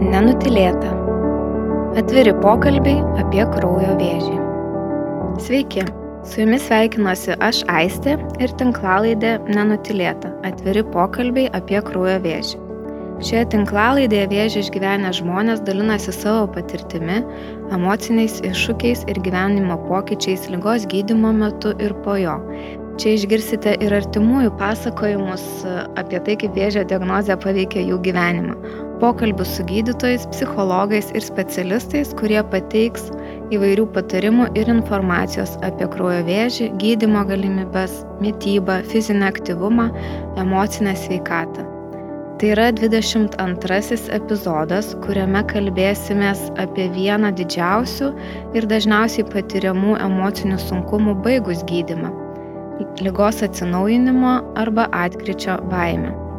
Nenutilėta. Atviri pokalbiai apie kraujo vėžį. Sveiki, su jumis sveikinuosi aš Aistė ir tinklalaidė Nenutilėta. Atviri pokalbiai apie kraujo vėžį. Šioje tinklalaidėje vėžį išgyvenę žmonės dalinasi savo patirtimi, emociniais iššūkiais ir gyvenimo pokyčiais lygos gydimo metu ir po jo. Čia išgirsite ir artimųjų pasakojimus apie tai, kaip vėžio diagnozė paveikia jų gyvenimą. Pokalbius su gydytojais, psichologais ir specialistais, kurie pateiks įvairių patarimų ir informacijos apie kraujo vėžį, gydimo galimybės, mytybą, fizinę aktyvumą, emocinę sveikatą. Tai yra 22 epizodas, kuriame kalbėsimės apie vieną didžiausių ir dažniausiai patiriamų emocinių sunkumų baigus gydimą lygos atsinaujinimo arba atkryčio baimę.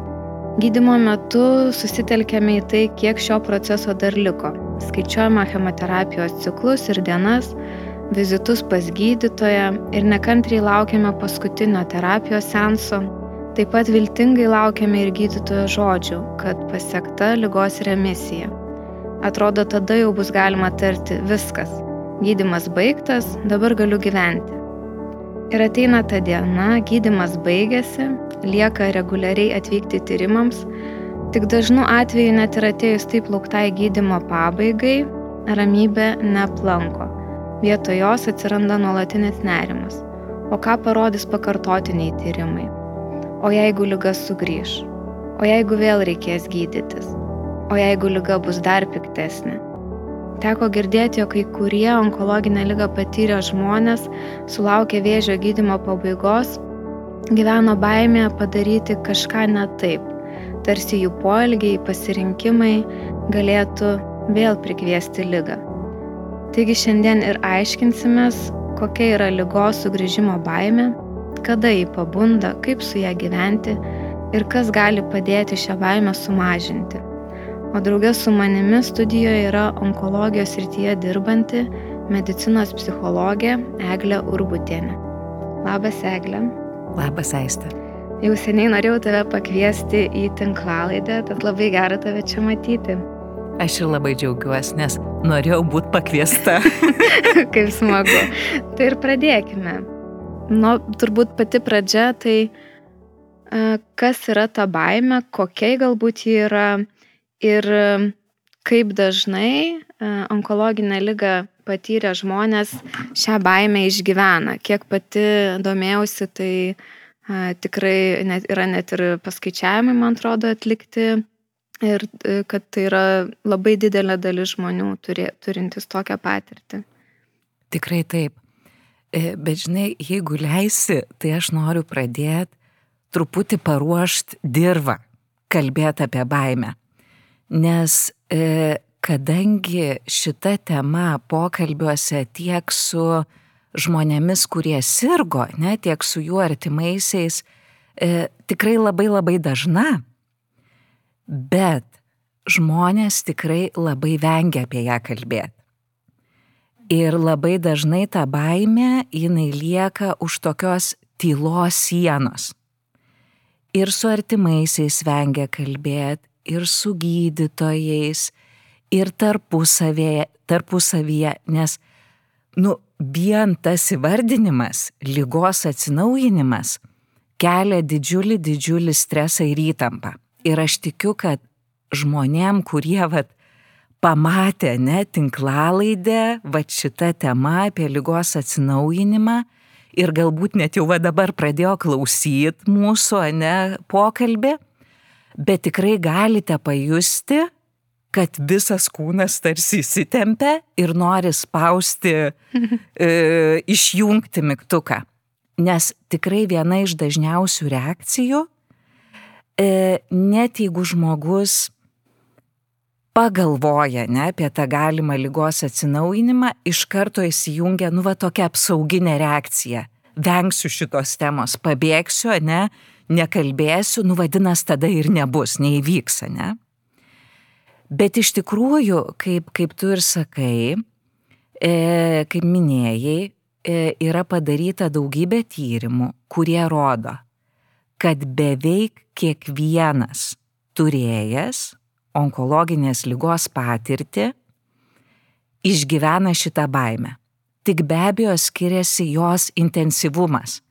Gydimo metu susitelkėme į tai, kiek šio proceso dar liko. Skaičiuojame chemoterapijos ciklus ir dienas, vizitus pas gydytoją ir nekantriai laukiame paskutinio terapijos senso. Taip pat viltingai laukiame ir gydytojo žodžių, kad pasiekta lygos remisija. Atrodo, tada jau bus galima tarti viskas. Gydimas baigtas, dabar galiu gyventi. Ir ateina ta diena, gydimas baigėsi, lieka reguliariai atvykti tyrimams, tik dažnu atveju net ir atėjus taip lauktai gydimo pabaigai, ramybė neaplanko. Vietoj jos atsiranda nuolatinis nerimas. O ką parodys pakartotiniai tyrimai? O jeigu lyga sugrįž? O jeigu vėl reikės gydytis? O jeigu lyga bus dar piktesnė? Teko girdėti, jog kai kurie onkologinę lygą patyrę žmonės sulaukė vėžio gydimo pabaigos, gyveno baimėje padaryti kažką ne taip, tarsi jų poelgiai, pasirinkimai galėtų vėl prikviesti lygą. Taigi šiandien ir aiškinsimės, kokia yra lygos sugrįžimo baime, kada jį pabunda, kaip su ją gyventi ir kas gali padėti šią baimę sumažinti o draugė su manimi studijoje yra onkologijos rytyje dirbanti medicinos psichologė Eglė Urbutienė. Labas, Eglė. Labas, Aistė. Jau seniai norėjau tave pakviesti į tinklalaidę, tad labai gera tave čia matyti. Aš ir labai džiaugiuosi, nes norėjau būti pakviesta. Kaip smagu. Tai ir pradėkime. Nu, turbūt pati pradžia, tai kas yra ta baime, kokia galbūt ji yra, ir kaip dažnai onkologinę ligą patyrę žmonės šią baimę išgyvena. Kiek pati domėjausi, tai a, e, tikrai net, yra net ir paskaičiavimai, man atrodo, atlikti ir e, kad tai yra labai didelė dalis žmonių turi, turintis tokią patirtį. Tikrai taip. Bet žinai, jeigu leisi, tai aš noriu pradėti truputį paruošti dirbą, kalbėti apie baimę. Nes e, kadangi šita tema pokalbiuose tiek su žmonėmis, kurie sirgo, ne, tiek su jų artimaisiais, e, tikrai labai labai dažna, bet žmonės tikrai labai vengia apie ją kalbėti. Ir labai dažnai ta baime jinai lieka už tokios tylos sienos. Ir su artimaisiais vengia kalbėti, ir su gydytojais, ir tarpusavėje, tarpusavyje, nes, nu, vien tas įvardinimas, lygos atsinaujinimas kelia didžiulį, didžiulį stresą ir įtampą. Ir aš tikiu, kad žmonėm, kurie, vat, pamatė, ne, tinklalaidę, va šitą temą apie lygos atsinaujinimą ir galbūt net jau va dabar pradėjo klausyti mūsų, ne, pokalbį, bet tikrai galite pajusti, kad visas kūnas tarsi įsitempia ir nori spausti, e, išjungti mygtuką. Nes tikrai viena iš dažniausių reakcijų, e, net jeigu žmogus pagalvoja ne, apie tą galimą lygos atsinaujinimą, iš karto įsijungia, nu, va tokia apsauginė reakcija. Vengsiu šitos temos, pabėgsiu, ne, nekalbėsiu, nu vadinasi, tada ir nebus, neįvyks, ne? Bet iš tikrųjų, kaip, kaip tu ir sakai, e, kaip minėjai, e, yra padaryta daugybė tyrimų, kurie rodo, kad beveik kiekvienas turėjęs onkologinės lygos patirtį, išgyvena šitą baimę. Tik be abejo skiriasi jos intensyvumas.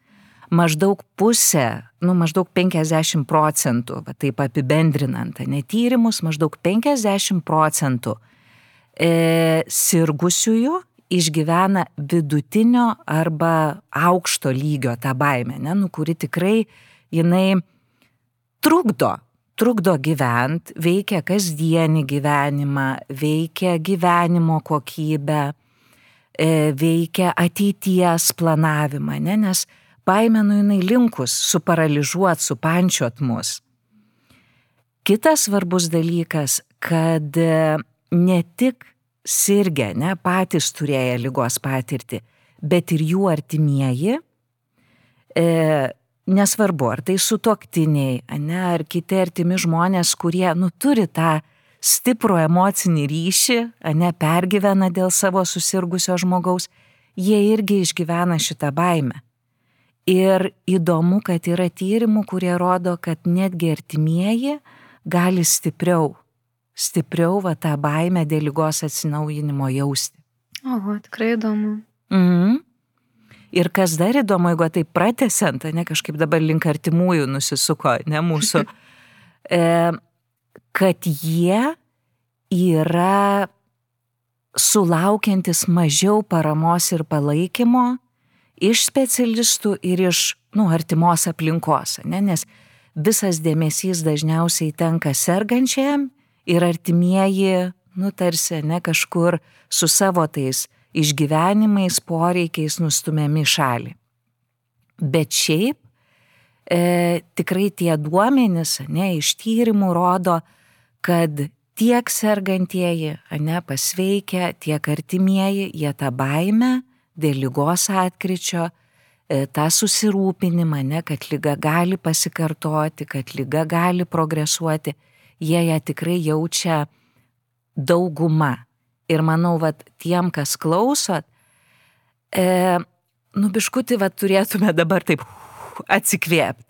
Maždaug pusė, nu maždaug 50 procentų, taip apibendrinant, netyrimus, maždaug 50 procentų e, sirgusiųjų išgyvena vidutinio arba aukšto lygio tą baimę, ne, nu, kuri tikrai jinai trukdo trukdo gyvent, veikia kasdienį gyvenimą, veikia gyvenimo kokybę, e, veikia ateities planavimą, ne? nes baimenu jinai linkus suparaližuot, supančiot mus. Kitas svarbus dalykas, kad e, ne tik sirgę, ne patys turėję lygos patirtį, bet ir jų artimieji, e, nesvarbu, ar tai sutoktiniai, ne, ar kiti artimi žmonės, kurie, nu, turi tą stiprų emocinį ryšį, ne, pergyvena dėl savo susirgusio žmogaus, jie irgi išgyvena šitą baimę. Ir įdomu, kad yra tyrimų, kurie rodo, kad netgi artimieji gali stipriau, stipriau va tą baimę dėl lygos atsinaujinimo jausti. Oho, tikrai įdomu. Mhm. Ir kas dar įdomu, jeigu tai pratesiant, ne kažkaip dabar link artimųjų nusisuko, ne mūsų, e, kad jie yra sulaukiantis mažiau paramos ir palaikymo iš specialistų ir iš, nu, artimos aplinkos, ne, nes visas dėmesys dažniausiai tenka sergančiajam ir artimieji, nu, tarsi, ne kažkur su savo tais išgyvenimais, poreikiais nustumiami šalį. Bet šiaip e, tikrai tie duomenys, ne, iš tyrimų rodo, kad tiek sergantieji, ne, pasveikę, tiek artimieji, jie tą baimę dėl lygos atkryčio, e, tą susirūpinimą, ne, kad lyga gali pasikartoti, kad lyga gali progresuoti, jie ją tikrai jaučia dauguma Ir manau, vat, tiem, kas klausot, e, nu biškuti, vat, turėtume dabar taip atsikvėpti.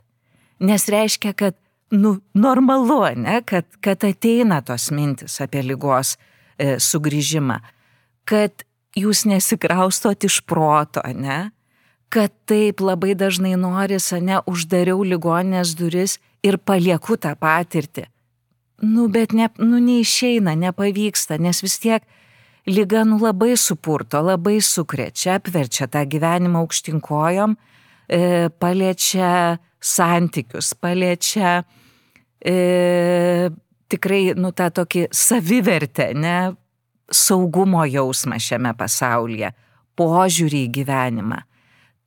Nes reiškia, kad, nu, normalu, ne, kad, kad ateina tos mintis apie lygos e, sugrįžimą, kad jūs nesikraustot iš proto, ne, kad taip labai dažnai noris, ne, uždariau ligonės duris ir palieku tą patirtį. Nu, bet ne, nu, neišeina, nepavyksta, nes vis tiek lyga nu labai supurto, labai sukrečia, apverčia tą gyvenimą aukštinkojom, e, paliečia santykius, paliečia e, tikrai, nu, tą tokį savivertę, ne, saugumo jausmą šiame pasaulyje, požiūrį į gyvenimą.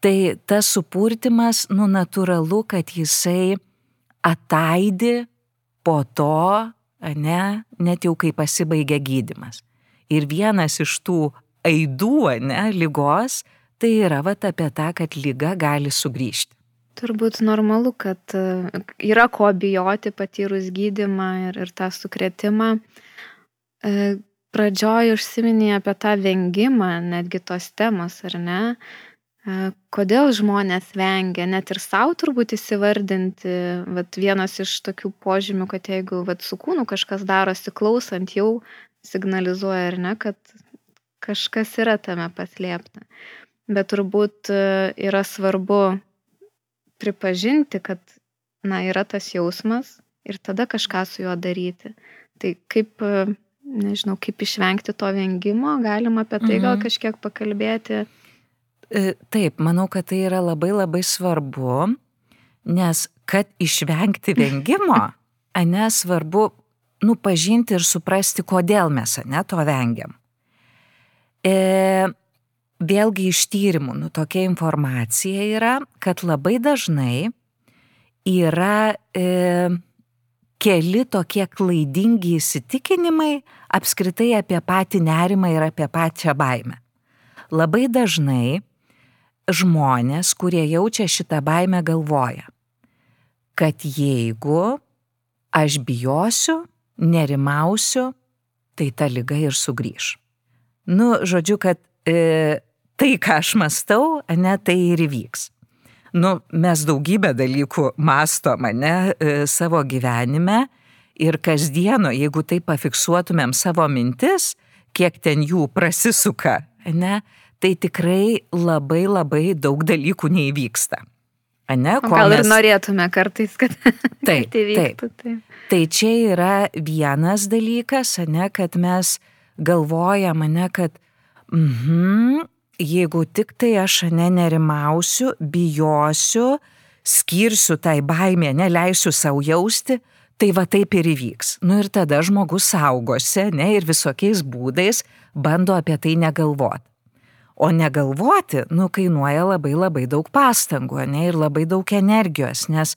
Tai tas supurtimas, nu, natūralu, kad jisai ataidi po to, ne, net jau kai pasibaigia gydimas. Ir vienas iš tų aidų, ne, lygos, tai yra vat apie tą, kad lyga gali sugrįžti. Turbūt normalu, kad e, yra ko bijoti patyrus gydimą ir, ir tą sukretimą. Pradžioje užsiminė apie tą vengimą, netgi tos temos, ar ne? Kodėl žmonės vengia, net ir savo turbūt įsivardinti, vat vienas iš tokių požymių, kad jeigu vat su kūnu kažkas darosi klausant, jau signalizuoja, ar ne, kad kažkas yra tame paslėpta. Bet turbūt e, yra svarbu pripažinti, kad, na, yra tas jausmas ir tada kažką su juo daryti. Tai kaip, e, nežinau, kaip išvengti to vengimo, galima apie tai gal mhm. kažkiek pakalbėti. E, taip, manau, kad tai yra labai labai svarbu, nes kad išvengti vengimo, ane svarbu nupažinti ir suprasti, kodėl mes ne to vengiam. E, vėlgi iš tyrimų, nu tokia informacija yra, kad labai dažnai yra e, keli tokie klaidingi įsitikinimai apskritai apie patį nerimą ir apie pačią baimę. Labai dažnai žmonės, kurie jaučia šitą baimę, galvoja, kad jeigu aš bijosiu, nerimausiu, tai ta lyga ir sugrįž. Nu, žodžiu, kad e, tai, ką aš mastau, ne, tai ir įvyks. Nu, mes daugybę dalykų mastom, ne, e, savo gyvenime Ir kasdieno, jeigu tai pafiksuotumėm savo mintis, kiek ten jų prasisuka, ne, tai tikrai labai labai daug dalykų neįvyksta. Ne, gal mes... ir norėtume kartais, kad tai vyktų. Taip. taip. Tai čia yra vienas dalykas, ne, kad mes galvojame, ne, kad mhm, jeigu tik tai aš ne nerimausiu, bijosiu, skirsiu tai baimė, neleisiu savo jausti, tai va taip ir įvyks. Nu ir tada žmogus saugosi, ne, ir visokiais būdais bando apie tai negalvoti. O negalvoti, nu, kainuoja labai labai daug pastangų, ne, ir labai daug energijos, nes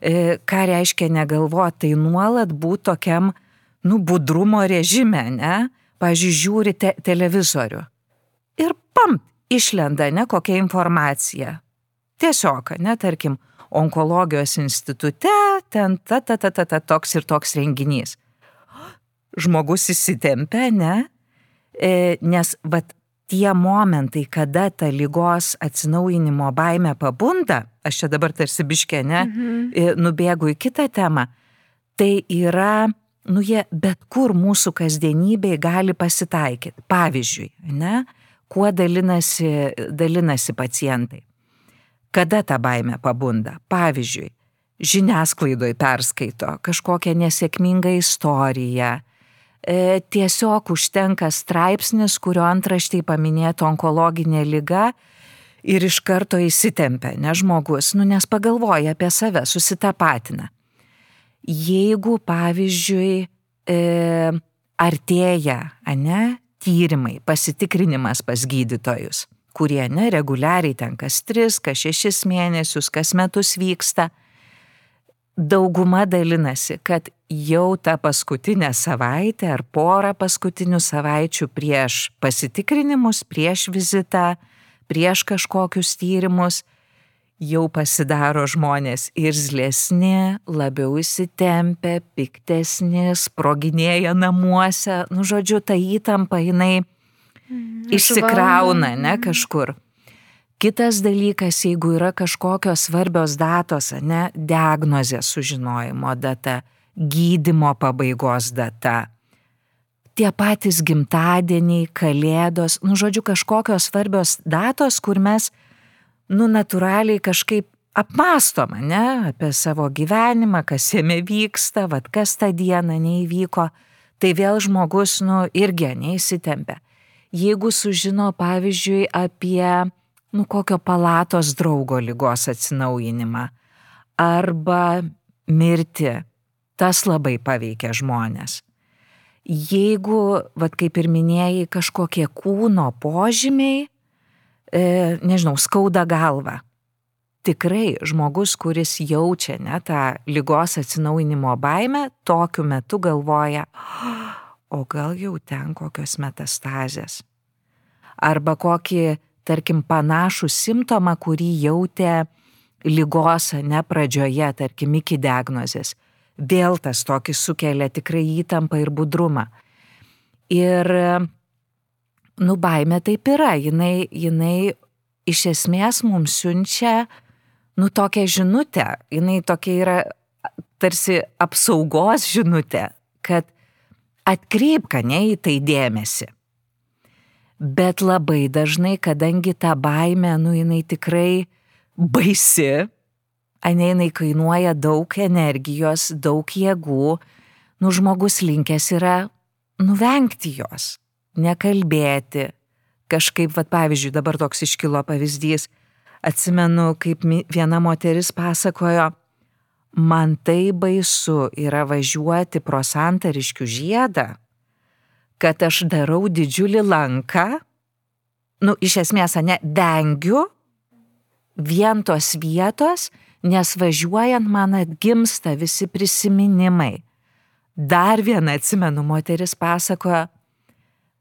e, ką reiškia negalvoti, tai nuolat būti tokiam, nu, budrumo režime, ne, pažiūrėjau, žiūri te televizorių. Ir pam, išlenda, ne, kokia informacija. Tiesiog, ne, tarkim, onkologijos institute, ten ta, ta, ta, ta, ta, toks ir toks renginys. Žmogus įsitempia, ne? E, nes, vat, tie momentai, kada ta lygos atsinaujinimo baime pabunda, aš čia dabar tarsi biškė, ne, mhm. E, nubėgu į kitą temą, tai yra, nu jie bet kur mūsų kasdienybėje gali pasitaikyti. Pavyzdžiui, ne, kuo dalinasi, dalinasi pacientai. Kada ta baime pabunda? Pavyzdžiui, žiniasklaidoj perskaito kažkokią nesėkmingą istoriją, e, tiesiog užtenka straipsnis, kurio antraštėje paminėta onkologinė lyga ir iš karto įsitempia, ne žmogus, nu nes pagalvoja apie save, susitapatina. Jeigu, pavyzdžiui, e, artėja, ne, tyrimai, pasitikrinimas pas gydytojus, kurie nereguliariai ten kas tris, kas šešis mėnesius, kas metus vyksta. Dauguma dalinasi, kad jau tą paskutinę savaitę ar porą paskutinių savaičių prieš pasitikrinimus, prieš vizitą, prieš kažkokius tyrimus, jau pasidaro žmonės irzlesni, labiau įsitempę, piktesni, sproginėja namuose, nu žodžiu, ta įtampa jinai Mm, išsikrauna, ne kažkur. Kitas dalykas, jeigu yra kažkokios svarbios datos, ne, diagnozės sužinojimo data, gydimo pabaigos data, tie patys gimtadieniai, kalėdos, nu, žodžiu, kažkokios svarbios datos, kur mes, nu, natūraliai kažkaip apmastom, ne, apie savo gyvenimą, kas jame vyksta, vad kas tą dieną neįvyko, tai vėl žmogus, nu, irgi neįsitempia jeigu sužino, pavyzdžiui, apie, nu, kokio palatos draugo lygos atsinaujinimą arba mirtį, tas labai paveikia žmonės. Jeigu, vad kaip ir minėjai, kažkokie kūno požymiai, e, nežinau, skauda galva. Tikrai žmogus, kuris jaučia ne tą lygos atsinaujinimo baimę, tokiu metu galvoja, o gal jau ten kokios metastazės. Arba kokį, tarkim, panašų simptomą, kurį jautė lygos, ne pradžioje, tarkim, iki diagnozės. Vėl tas tokį sukelia tikrai įtampą ir budrumą. Ir, nu, baime taip yra, jinai, jinai iš esmės mums siunčia, nu, tokią žinutę, jinai tokia yra tarsi apsaugos žinutė, kad atkreipk ne į tai dėmesį. Bet labai dažnai, kadangi ta baime, nu jinai tikrai baisi, ane jinai kainuoja daug energijos, daug jėgų, nu žmogus linkęs yra nuvengti jos, nekalbėti. Kažkaip, vad pavyzdžiui, dabar toks iškilo pavyzdys, atsimenu, kaip viena moteris pasakojo, man tai baisu yra važiuoti pro santariškių žiedą, kad aš darau didžiulį lanką, nu, iš esmės, ne, vengiu vien tos vietos, nes važiuojant man atgimsta visi prisiminimai. Dar vieną atsimenu, moteris pasakojo,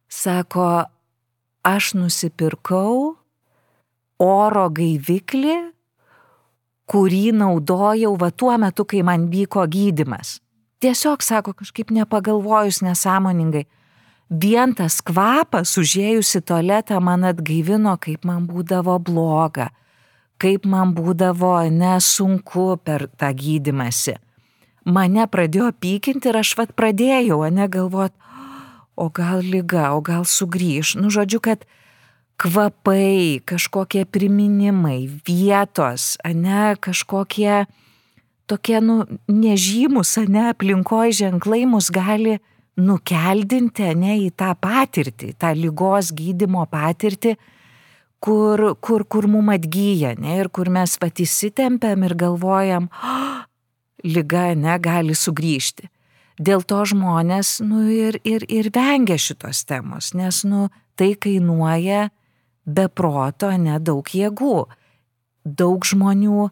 sako, aš nusipirkau oro gaiviklį kurį naudojau va tuo metu, kai man vyko gydimas. Tiesiog, sako, kažkaip nepagalvojus nesąmoningai. Vien tas kvapas užėjusi tualetą man atgaivino, kaip man būdavo bloga, kaip man būdavo nesunku per tą gydimąsi. mane pradėjo pykinti ir aš vat pradėjau, ne galvot, o gal lyga, o gal sugrįž. Nu, žodžiu, kad kvapai, kažkokie priminimai, vietos, ne, kažkokie tokie, nu, nežymus, ne, aplinkoje ženklai mus gali nukeldinti, ne, į tą patirtį, tą lygos gydimo patirtį, kur, kur, kur mum atgyja, ne, ir kur mes pat įsitempiam ir galvojam, oh, lyga, ne, gali sugrįžti. Dėl to žmonės, nu, ir, ir, ir vengia šitos temos, nes, nu, tai kainuoja be proto nedaug jėgų. Daug žmonių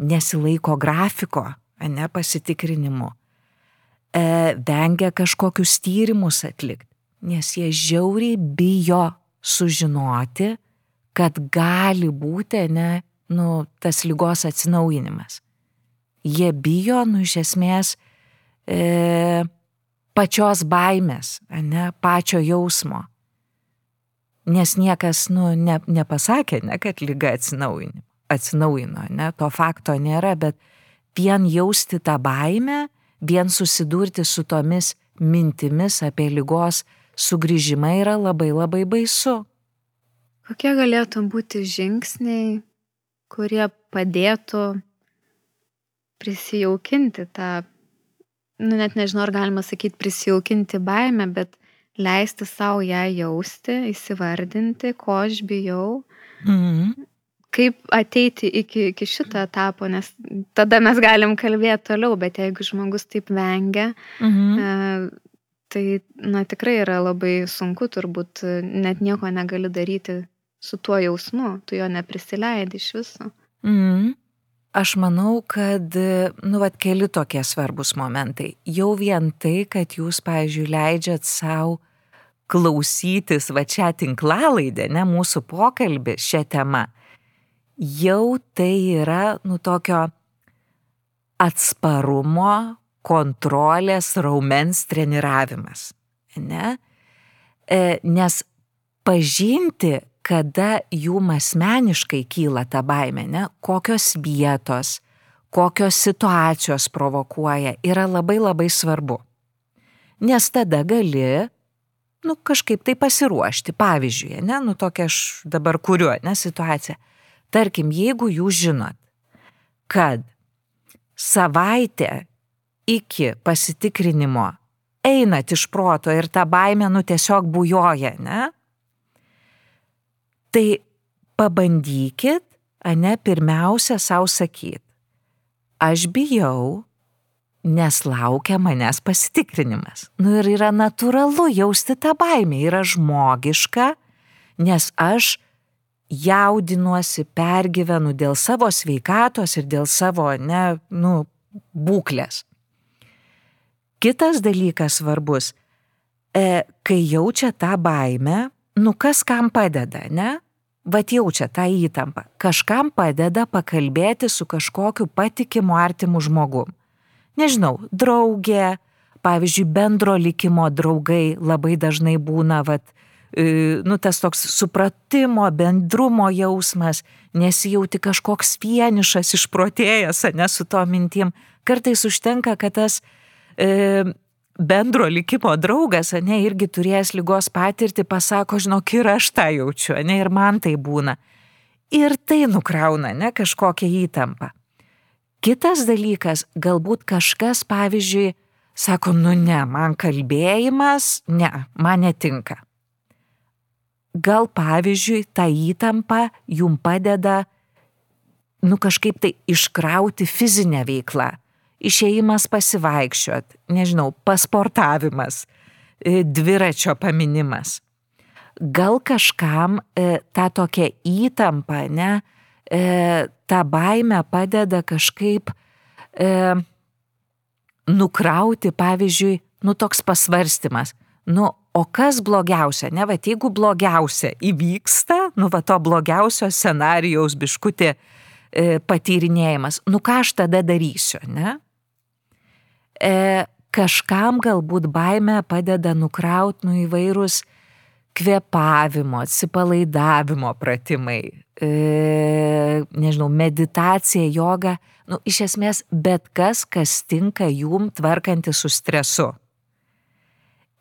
nesilaiko grafiko, ne pasitikrinimų, e, vengia kažkokius tyrimus atlikti, nes jie žiauriai bijo sužinoti, kad gali būti, ne, nu, tas lygos atsinaujinimas. Jie bijo, nu, iš esmės, e, pačios baimės, ne, pačio jausmo nes niekas, nu, ne, nepasakė, ne, kad lyga atsinaujino, atsinaujino, ne, to fakto nėra, bet vien jausti tą baimę, vien susidurti su tomis mintimis apie lygos sugrįžimą yra labai labai baisu. Kokie galėtų būti žingsniai, kurie padėtų prisijaukinti tą, nu net nežinau, ar galima sakyti prisijaukinti baimę, bet leisti sau ją jausti, įsivardinti, ko aš bijau. Mhm. Kaip ateiti iki, iki šito etapo, nes tada mes galim kalbėti toliau, bet jeigu žmogus taip vengia, mhm. e, tai na, tikrai yra labai sunku, turbūt net nieko negali daryti su tuo jausmu, tu jo neprisileidi iš viso. Mhm. Aš manau, kad, nu, vad, keli tokie svarbus momentai. Jau vien tai, kad jūs, pavyzdžiui, leidžiat savo klausytis va čia tinklalaidę, ne mūsų pokalbį šią temą, jau tai yra, nu, tokio atsparumo, kontrolės raumens treniravimas. Ne? E, nes pažinti, kada jum asmeniškai kyla ta baime, ne? kokios vietos, kokios situacijos provokuoja, yra labai labai svarbu. Nes tada gali nu, kažkaip tai pasiruošti. Pavyzdžiui, ne, nu tokia aš dabar kuriuo, ne, situacija. Tarkim, jeigu jūs žinot, kad savaitę iki pasitikrinimo einat iš proto ir ta baimė, nu, tiesiog bujoja, ne? Tai pabandykit, ane, pirmiausia savo sakyti, aš bijau, nes laukia manęs pasitikrinimas. Nu ir yra natūralu jausti tą baimę, yra žmogiška, nes aš jaudinuosi, pergyvenu dėl savo sveikatos ir dėl savo, ne, nu, būklės. Kitas dalykas svarbus, e, kai jaučia tą baimę, nu kas kam padeda, ne? Vat jaučia tą įtampą. Kažkam padeda pakalbėti su kažkokiu patikimu artimu žmogum nežinau, draugė, pavyzdžiui, bendro likimo draugai labai dažnai būna, vat, e, nu, tas toks supratimo, bendrumo jausmas, nesijauti kažkoks vienišas, išprotėjęs, ne su to mintim. Kartais užtenka, kad tas e, bendro likimo draugas, ne, irgi turėjęs lygos patirtį, pasako, žinok, ir aš tą jaučiu, ne, ir man tai būna. Ir tai nukrauna, ne, kažkokią įtampą. Kitas dalykas, galbūt kažkas, pavyzdžiui, sako, nu ne, man kalbėjimas, ne, man netinka. Gal pavyzdžiui, ta įtampa jum padeda, nu kažkaip tai iškrauti fizinę veiklą. Išėjimas pasivaikščiot, nežinau, pasportavimas, e, dviračio paminimas. Gal kažkam e, tą tokią įtampą, ne, e, tą baimę padeda kažkaip e, nukrauti, pavyzdžiui, nu toks pasvarstimas. Nu, o kas blogiausia, ne, va, jeigu blogiausia įvyksta, nu, va, to blogiausio scenarijaus biškutė e, patyrinėjimas, nu, ką aš tada darysiu, ne? E, kažkam galbūt baime padeda nukrauti, nu, įvairūs kvepavimo, atsipalaidavimo pratimai, e, nežinau, meditacija, joga, nu, iš esmės bet kas, kas tinka jum tvarkanti su stresu.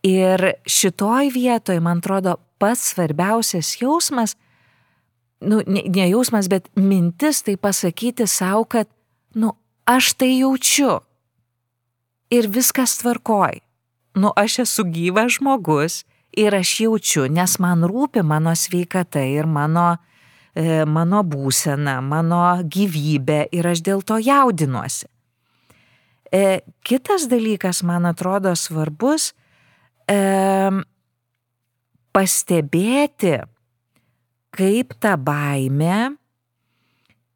Ir šitoj vietoj, man atrodo, pats svarbiausias jausmas, nu, ne, ne jausmas, bet mintis tai pasakyti savo, kad, nu, aš tai jaučiu. Ir viskas tvarkoj. Nu, aš esu gyvas žmogus ir aš jaučiu, nes man rūpi mano sveikata ir mano, e, mano būsena, mano gyvybė ir aš dėl to jaudinuosi. E, kitas dalykas, man atrodo, svarbus e, pastebėti, kaip ta baime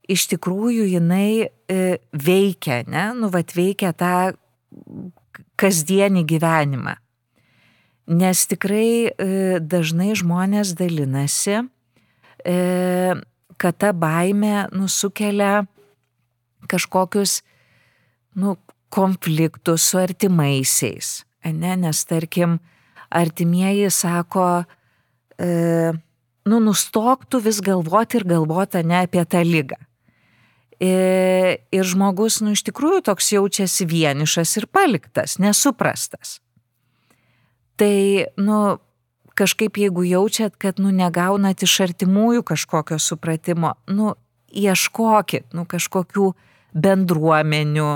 iš tikrųjų jinai e, veikia, ne, nu, vat veikia tą kasdienį gyvenimą. Nes tikrai e, dažnai žmonės dalinasi, e, kad ta baime nusukelia kažkokius nu, konfliktus su artimaisiais. Ne? Nes tarkim, artimieji sako, e, nu nustok tu vis galvoti ir galvoti ne apie tą lygą. Ir, ir žmogus, nu iš tikrųjų toks jaučiasi vienišas ir paliktas, nesuprastas. Tai, nu, kažkaip jeigu jaučiat, kad, nu, negaunat iš artimųjų kažkokio supratimo, nu, ieškokit, nu, kažkokių bendruomenių,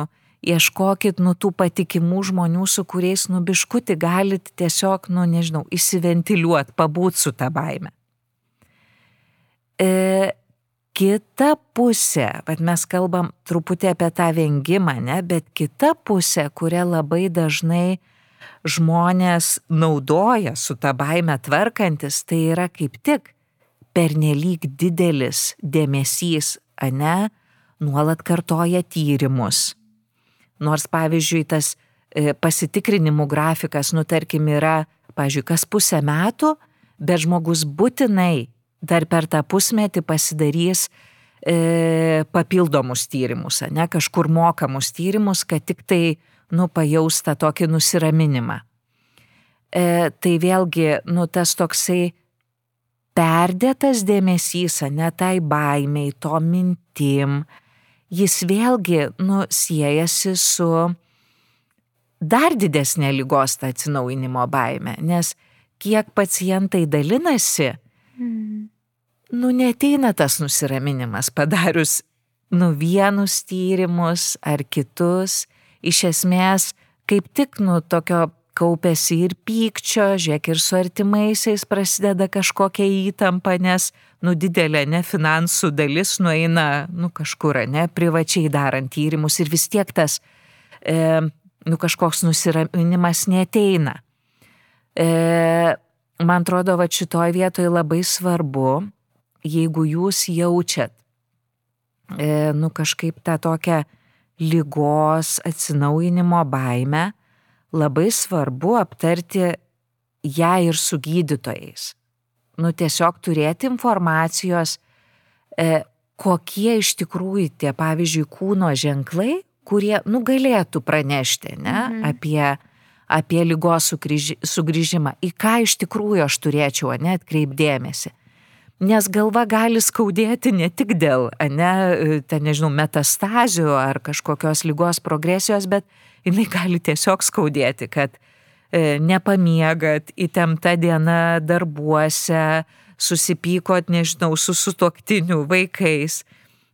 ieškokit, nu, tų patikimų žmonių, su kuriais, nu, biškuti galit tiesiog, nu, nežinau, įsiventiliuot, pabūt su tą baime. E, kita pusė, bet mes kalbam truputį apie tą vengimą, ne, bet kita pusė, kurią labai dažnai žmonės naudoja su tą baime tvarkantis, tai yra kaip tik pernelyg didelis dėmesys, ane, nuolat kartoja tyrimus. Nors, pavyzdžiui, tas e, pasitikrinimų grafikas, nu, tarkim, yra, pavyzdžiui, kas pusę metų, bet žmogus būtinai dar per tą pusmetį pasidarys e, papildomus tyrimus, ne kažkur mokamus tyrimus, kad tik tai, nu, pajaus tą tokį nusiraminimą. E, tai vėlgi, nu, tas toksai perdėtas dėmesys, ne tai baimiai, to mintim, jis vėlgi, nu, siejasi su dar didesnė lygos tą atsinaujinimo baime, nes kiek pacientai dalinasi, Mm. Nu, neteina tas nusiraminimas padarius nu vienus tyrimus ar kitus, iš esmės kaip tik nu tokio kaupėsi ir pykčio, žiūrėk ir su artimaisiais prasideda kažkokia įtampa, nes, nu, didelė ne finansų dalis nueina, nu, kažkur, ne, privačiai darant tyrimus ir vis tiek tas, e, nu, kažkoks nusiraminimas neteina. E, man atrodo, va šitoj vietoj labai svarbu, jeigu jūs jaučiat, e, nu kažkaip tą tokią lygos atsinaujinimo baimę, labai svarbu aptarti ją ir su gydytojais. Nu tiesiog turėti informacijos, e, kokie iš tikrųjų tie, pavyzdžiui, kūno ženklai, kurie nugalėtų pranešti ne, mhm. apie apie lygos sugrįžimą, į ką iš tikrųjų aš turėčiau, ne, atkreipdėmėsi. Nes galva gali skaudėti ne tik dėl, ne, ten nežinau, metastazių ar kažkokios lygos progresijos, bet jinai gali tiesiog skaudėti, kad e, nepamiegat, įtempta diena darbuose, susipykot, nežinau, su sutoktiniu vaikais.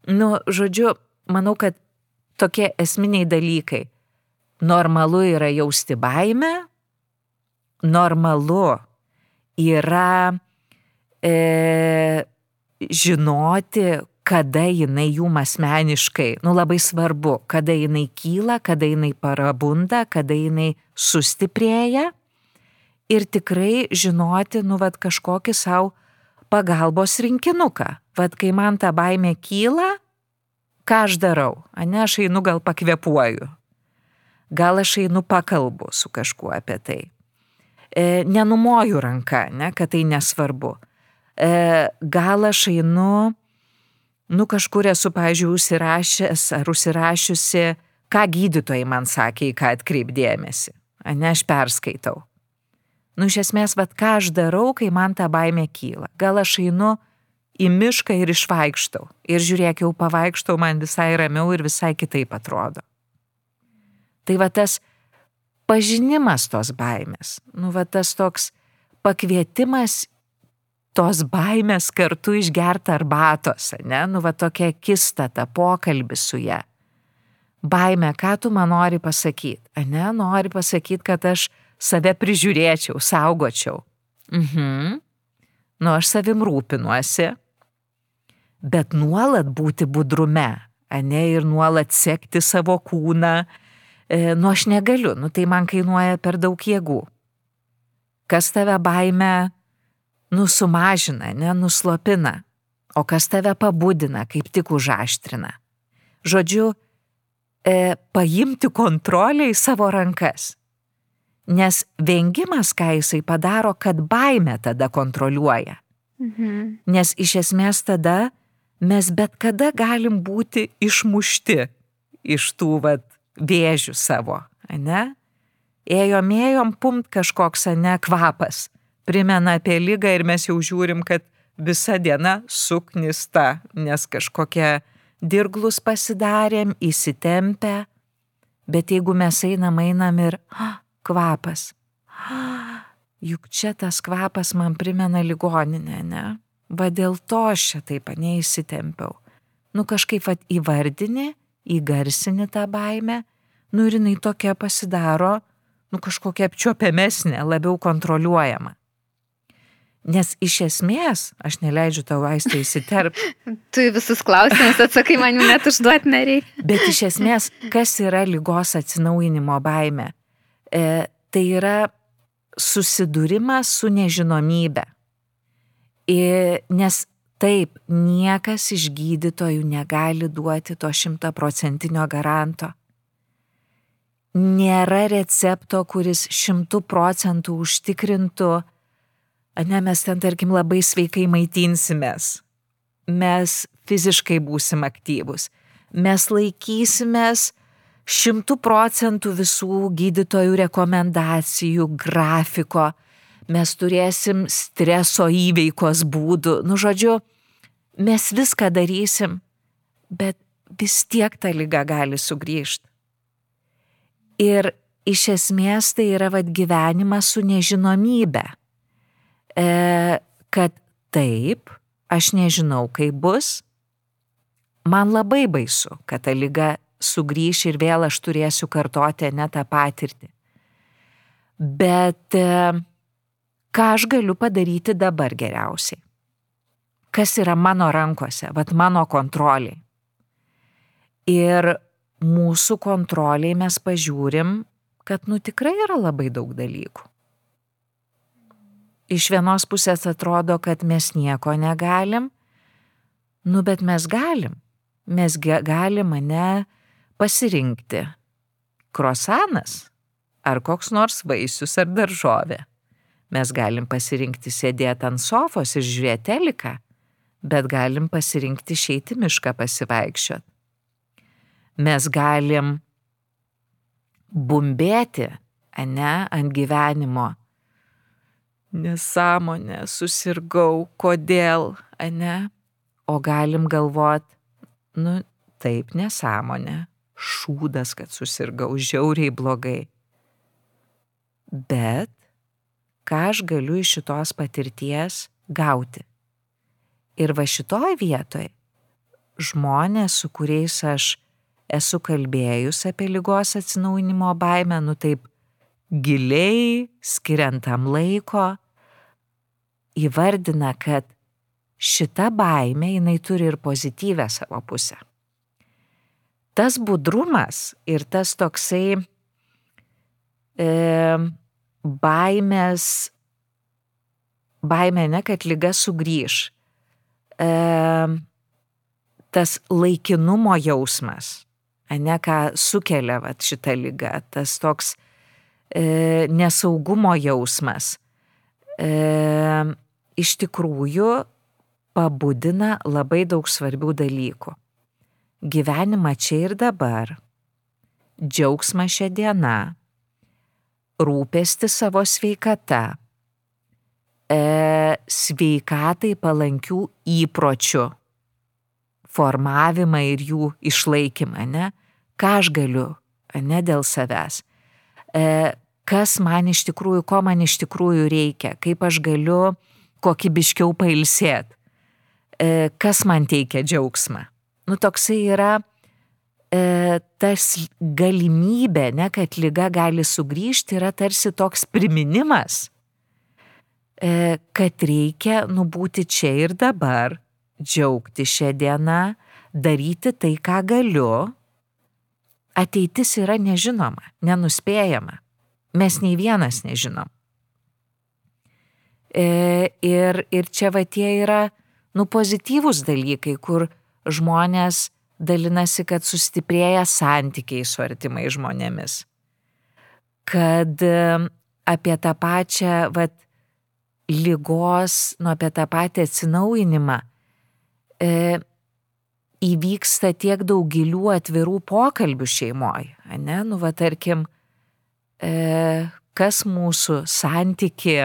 Nu, žodžiu, manau, kad tokie esminiai dalykai normalu yra jausti baimę, normalu yra e, žinoti, kada jinai jum asmeniškai, nu labai svarbu, kada jinai kyla, kada jinai parabunda, kada jinai sustiprėja. Ir tikrai žinoti, nu vad kažkokį savo pagalbos rinkinuką. Vad kai man ta baimė kyla, ką aš darau, ne aš einu gal pakvepuoju, gal aš einu pakalbu su kažkuo apie tai. E, nenumoju ranką, ne, kad tai nesvarbu. E, gal aš einu, nu kažkur esu, pažiūrėjau, užsirašęs ar užsirašiusi, ką gydytojai man sakė, į ką atkreipdėmėsi. Ne, aš perskaitau. Nu, iš esmės, vad ką aš darau, kai man ta baimė kyla. Gal aš einu į mišką ir išvaikštau. Ir žiūrėk, jau pavaikštau, man visai ramiau ir visai kitaip atrodo. Tai va tas pažinimas tos baimės, nu va tas toks pakvietimas tos baimės kartu išgerti arbatos, ne, nu va tokia kistata, pokalbis su ją. Baimė, ką tu man nori pasakyti, ne, nori pasakyti, kad aš save prižiūrėčiau, saugočiau. Mhm. Nu, aš savim rūpinuosi, bet nuolat būti budrume, ne, ir nuolat sekti savo kūną, nu aš negaliu, nu tai man kainuoja per daug jėgų. Kas tave baime nusumažina, ne, nuslopina, o kas tave pabudina, kaip tik užaštrina. Žodžiu, e, paimti kontrolę į savo rankas. Nes vengimas, ką jisai padaro, kad baime tada kontroliuoja. Mhm. Nes iš esmės tada mes bet kada galim būti išmušti iš tų vat, vėžių savo, ne? Ėjom, ėjom, pumt kažkoks, ne, kvapas. Primena apie lygą ir mes jau žiūrim, kad visa diena suknista, nes kažkokie dirglus pasidarėm, įsitempę. Bet jeigu mes einam, einam ir ah, kvapas. Ah, juk čia tas kvapas man primena ligoninę, ne? va dėl to aš čia taip neįsitempiau. Nu kažkaip va įvardini, įgarsini tą baimę, nu ir jinai tokia pasidaro, nu kažkokia apčiopiamesnė, labiau kontroliuojama. Nes iš esmės, aš neleidžiu tau aistą įsiterpti. tu visus klausimus atsakai, man jų net užduoti nereikia. Bet iš esmės, kas yra lygos atsinaujinimo baime? E, tai yra susidūrimas su nežinomybė. Nes taip, niekas iš gydytojų negali duoti to šimtaprocentinio garanto. Nėra recepto, kuris šimtų procentų užtikrintų, ne mes ten, tarkim, labai sveikai maitinsimės, mes fiziškai būsim aktyvus, mes laikysimės šimtų procentų visų gydytojų rekomendacijų, grafiko, mes turėsim streso įveikos būdų, nu žodžiu, mes viską darysim, bet vis tiek ta lyga gali sugrįžti. Ir iš esmės tai yra vad gyvenimas su nežinomybė. E, kad taip, aš nežinau, kaip bus, man labai baisu, kad ta lyga sugrįš ir vėl aš turėsiu kartoti ne tą patirtį. Bet e, ką aš galiu padaryti dabar geriausiai. Kas yra mano rankose, vad mano kontroliai. Ir mūsų kontroliai mes pažiūrim, kad nu tikrai yra labai daug dalykų. Iš vienos pusės atrodo, kad mes nieko negalim, nu bet mes galim. Mes galim mane pasirinkti. Krosanas ar koks nors vaisius ar daržovė. Mes galim pasirinkti sėdėti ant sofos ir žiūrėti teliką, bet galim pasirinkti išeiti mišką pasivaikščiot. Mes galim bumbėti, ne, ant gyvenimo. Nesąmonė, susirgau, kodėl, ne? O galim galvot, nu taip nesąmonė, šūdas, kad susirgau, žiauriai blogai. Bet ką aš galiu iš šitos patirties gauti. Ir va šitoj vietoj žmonės, su kuriais aš esu kalbėjus apie lygos atsinaujinimo baimę, nu taip giliai, skiriant tam laiko, įvardina, kad šita baimė jinai turi ir pozityvę savo pusę. Tas budrumas ir tas toksai e, baimės, baimė ne, kad lyga sugrįž. E, tas laikinumo jausmas, ne ką sukelia vat, šitą lygą, tas toks e, nesaugumo jausmas, e, iš tikrųjų pabudina labai daug svarbių dalykų. Gyvenimą čia ir dabar, džiaugsmą šią dieną, rūpesti savo sveikata, e, sveikatai palankių įpročių formavimą ir jų išlaikymą, ne? Ką aš galiu, ne dėl savęs. E, kas man iš tikrųjų, ko man iš tikrųjų reikia, kaip aš galiu kokybiškiau pailsėti, e, kas man teikia džiaugsmą. Nu, toksai yra e, tas galimybė, ne, kad lyga gali sugrįžti, yra tarsi toks priminimas, kad reikia nubūti čia ir dabar, džiaugti šią dieną, daryti tai, ką galiu. Ateitis yra nežinoma, nenuspėjama. Mes nei vienas nežinom. E, ir, ir čia va tie yra, nu, pozityvūs dalykai, kur žmonės dalinasi, kad sustiprėja santykiai su artimai žmonėmis. Kad apie tą pačią, vat, lygos, nu, apie tą patį atsinaujinimą e, įvyksta tiek daug gilių atvirų pokalbių šeimoje, ne, nu, va, tarkim, e, kas mūsų santyki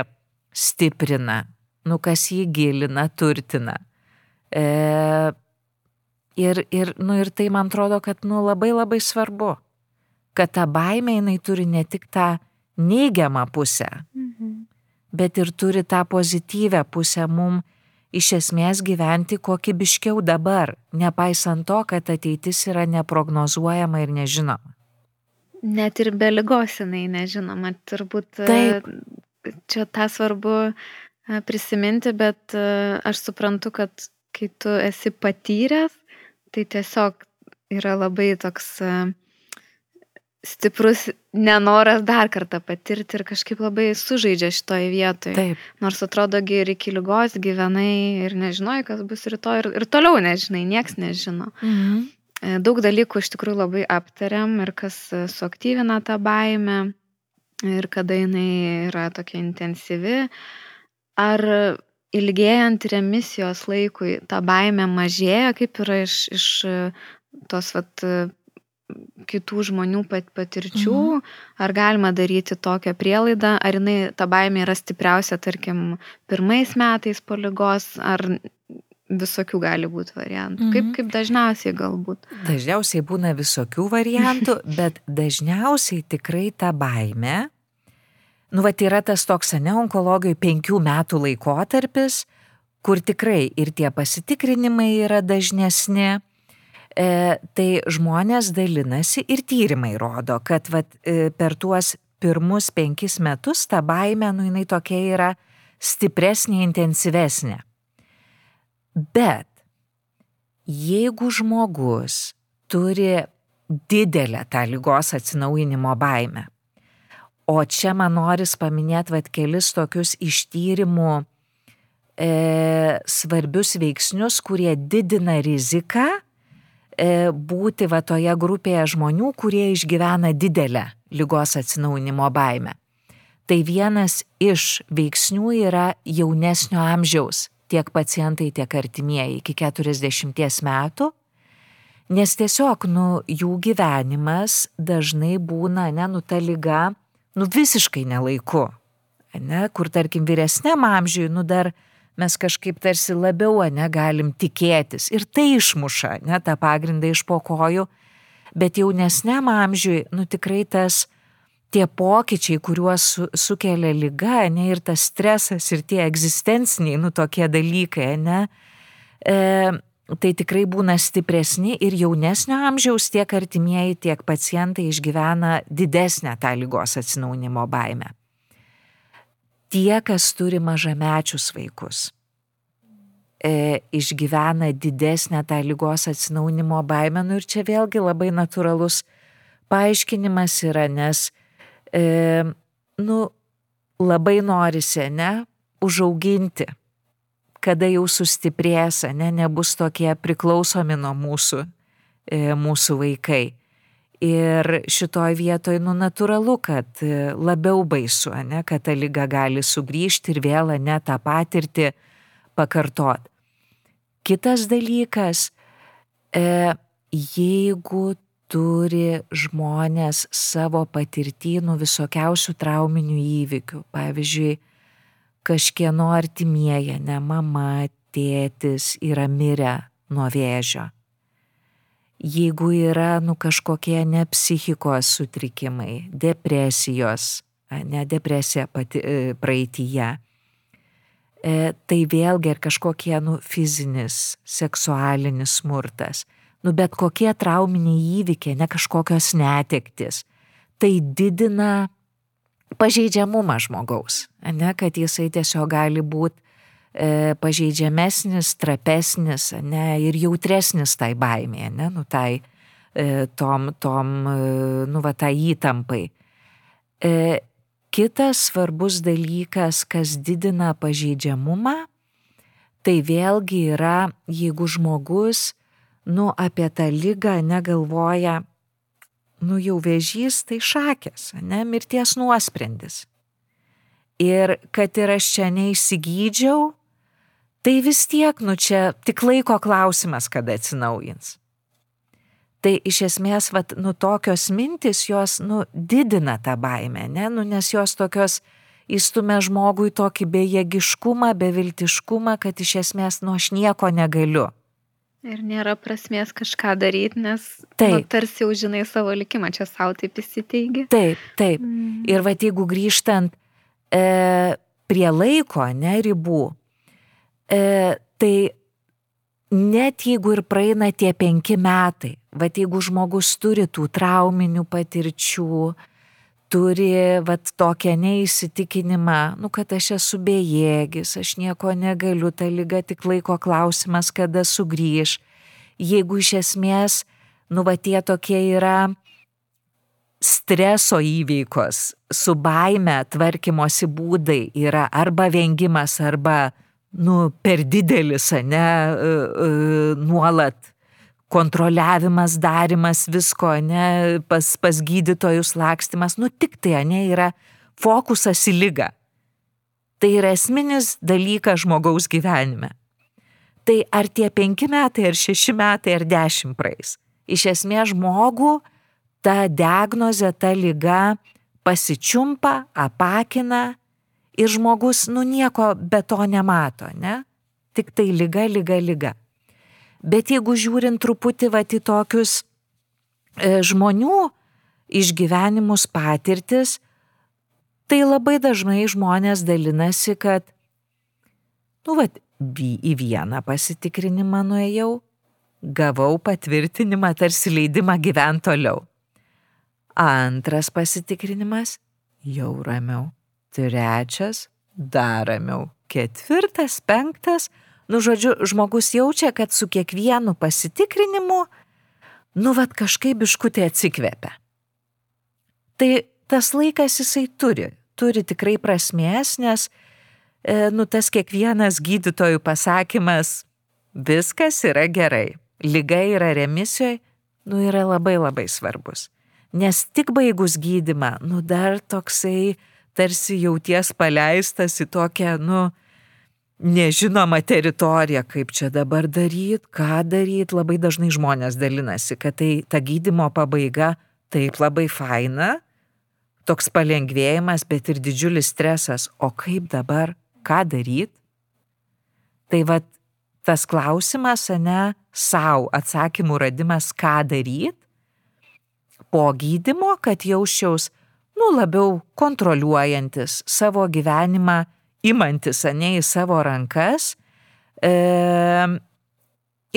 stiprina, nu, kas jį gilina, turtina. E, Ir, ir, nu, ir tai man atrodo, kad nu, labai labai svarbu, kad ta baimė jinai turi ne tik tą neigiamą pusę, mhm. Bet ir turi tą pozityvę pusę mum iš esmės gyventi kokybiškiau dabar, nepaisant to, kad ateitis yra neprognozuojama ir nežinoma. Net ir be lygos jinai nežinoma, turbūt Taip. čia tą svarbu prisiminti, bet aš suprantu, kad kai tu esi patyręs, Tai tiesiog yra labai toks e, stiprus nenoras dar kartą patirti ir kažkaip labai sužaidžia šitoje vietoje. Taip. Nors atrodo, ir iki lygos gyvenai ir nežinojai, kas bus rytoj ir, ir toliau nežinai, nieks nežino. Mhm. E, daug dalykų iš tikrųjų labai aptariam ir kas e, suaktyvina tą baimę ir kada jinai yra tokia intensyvi. Ar ilgėjant remisijos laikui ta baimė mažėja, kaip yra iš, iš tos vat, kitų žmonių pat, patirčių, mhm. ar galima daryti tokią prielaidą, ar jinai, ta baimė yra stipriausia, tarkim, pirmais metais po lygos, ar visokių gali būti variantų. Mhm. Kaip, kaip dažniausiai galbūt? Dažniausiai būna visokių variantų, bet dažniausiai tikrai ta baime Nu, va, yra tas toks, ne, onkologijai penkių metų laikotarpis, kur tikrai ir tie pasitikrinimai yra dažnesni. E, tai žmonės dalinasi ir tyrimai rodo, kad vat, e, per tuos pirmus penkis metus ta baime, nu, jinai tokia yra stipresnė, intensyvesnė. Bet jeigu žmogus turi didelę tą lygos atsinaujinimo baimę, O čia man noris paminėti vat kelis tokius iš tyrimų e, svarbius veiksnius, kurie didina riziką būti va toje grupėje žmonių, kurie išgyvena didelę lygos atsinaunimo baimę. Tai vienas iš veiksnių yra jaunesnio amžiaus tiek pacientai, tiek artimieji iki 40 metų, nes tiesiog, nu, jų gyvenimas dažnai būna, ne, nu, ta lyga nu visiškai nelaiku. Ne, kur tarkim vyresniam amžiui, nu dar mes kažkaip tarsi labiau, ne, galim tikėtis. Ir tai išmuša, ne, tą pagrindą iš pokojų. Bet jaunesniam amžiui, nu tikrai tas, tie pokyčiai, kuriuos su, sukelia lyga, ne, ir tas stresas, ir tie egzistenciniai, nu tokie dalykai, ne, e, tai tikrai būna stipresni ir jaunesnio amžiaus tiek artimieji, tiek pacientai išgyvena didesnę tą lygos atsinaunimo baimę. Tie, kas turi mažamečius vaikus, e, išgyvena didesnę tą lygos atsinaunimo baimę, nu ir čia vėlgi labai natūralus paaiškinimas yra, nes, e, nu, labai norisi, ne, užauginti kada jau sustiprės, ne, nebus tokie priklausomi nuo mūsų, e, mūsų vaikai. Ir šitoj vietoj, nu, natūralu, kad e, labiau baisu, ne, kad ta lyga gali sugrįžti ir vėl, ne, tą patirtį pakartot. Kitas dalykas, e, jeigu turi žmonės savo patirtynų visokiausių trauminių įvykių, pavyzdžiui, kažkieno artimieji, ne mama, tėtis yra mirę nuo vėžio. Jeigu yra nu, kažkokie ne psichikos sutrikimai, depresijos, ne depresija pati, e, praeitįje, e, tai vėlgi ir kažkokie nu, fizinis, seksualinis smurtas, nu, bet kokie trauminiai įvykiai, ne kažkokios netektis, tai didina pažeidžiamumą žmogaus, ne, kad jisai tiesiog gali būti e, pažeidžiamesnis, trapesnis, ne, ir jautresnis tai baimė, ne, nu, tai e, tom, tom, e, nu, va, tai įtampai. E, kitas svarbus dalykas, kas didina pažeidžiamumą, tai vėlgi yra, jeigu žmogus, nu, apie tą lygą negalvoja nu jau vėžys tai šakės, ne, mirties nuosprendis. Ir kad ir aš čia neįsigydžiau, tai vis tiek, nu čia tik laiko klausimas, kada atsinaujins. Tai iš esmės, vat, nu tokios mintis, jos, nu, didina tą baimę, ne, nu, nes jos tokios įstumia žmogui tokį bejėgiškumą, beviltiškumą, kad iš esmės, nu, aš nieko negaliu. Ir nėra prasmės kažką daryti, nes taip. Nu, tarsi jau žinai savo likimą, čia savo taip įsiteigi. Taip, taip. Mm. Ir va jeigu grįžtant e, prie laiko, ne ribų, e, tai net jeigu ir praeina tie penki metai, va jeigu žmogus turi tų trauminių patirčių, turi vat tokią neįsitikinimą, nu, kad aš esu bejėgis, aš nieko negaliu, ta lyga tik laiko klausimas, kada sugrįž. Jeigu iš esmės, nu, va tie tokie yra streso įveikos, su baime tvarkymosi būdai yra arba vengimas, arba, nu, per didelis, ne, nuolat kontroliavimas, darimas visko, ne, pas, pas gydytojus lakstimas, nu tik tai, ne, yra fokusas į lygą. Tai yra esminis dalykas žmogaus gyvenime. Tai ar tie penki metai, ar šeši metai, ar dešimt praeis. Iš esmės žmogų ta diagnozė, ta lyga pasičiumpa, apakina ir žmogus, nu nieko be to nemato, ne? Tik tai lyga, lyga, lyga. Bet jeigu žiūrint truputį va į tokius e, žmonių išgyvenimus, patirtis, tai labai dažnai žmonės dalinasi, kad, nu, va, į vieną pasitikrinimą nuėjau, gavau patvirtinimą, tarsi leidimą gyventi toliau. Antras pasitikrinimas - jau ramiau. Trečias - dar ramiau. Ketvirtas, penktas - Nu, žodžiu, žmogus jaučia, kad su kiekvienu pasitikrinimu, nu, vad kažkaip biškutė atsikvėpia. Tai tas laikas jisai turi, turi tikrai prasmės, nes, e, nu, tas kiekvienas gydytojų pasakymas, viskas yra gerai, lyga yra remisijoje, nu, yra labai labai svarbus. Nes tik baigus gydimą, nu, dar toksai tarsi jauties paleistas į tokią, nu, nežinoma teritorija, kaip čia dabar daryti, ką daryti. Labai dažnai žmonės dalinasi, kad tai ta gydimo pabaiga taip labai faina, toks palengvėjimas, bet ir didžiulis stresas. O kaip dabar, ką daryti? Tai vad tas klausimas, ne, savo atsakymų radimas, ką daryti po gydimo, kad jausčiaus, nu, labiau kontroliuojantis savo gyvenimą imantis ane į savo rankas, e,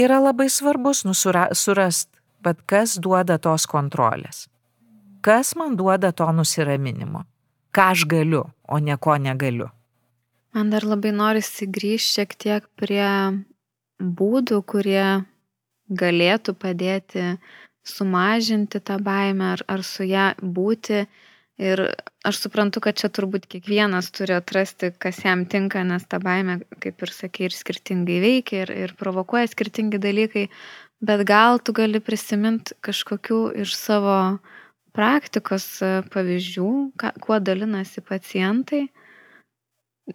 yra labai svarbus nusura, surast, bet kas duoda tos kontrolės. Kas man duoda to nusiraminimo? Ką aš galiu, o ne ko negaliu. Man dar labai norisi grįžti šiek tiek prie būdų, kurie galėtų padėti sumažinti tą baimę ar, ar su ją būti Ir aš suprantu, kad čia turbūt kiekvienas turi atrasti, kas jam tinka, nes ta baime, kaip ir sakė, ir skirtingai veikia, ir, ir provokuoja skirtingi dalykai, bet gal tu gali prisiminti kažkokių iš savo praktikos e, pavyzdžių, ką, kuo dalinasi pacientai.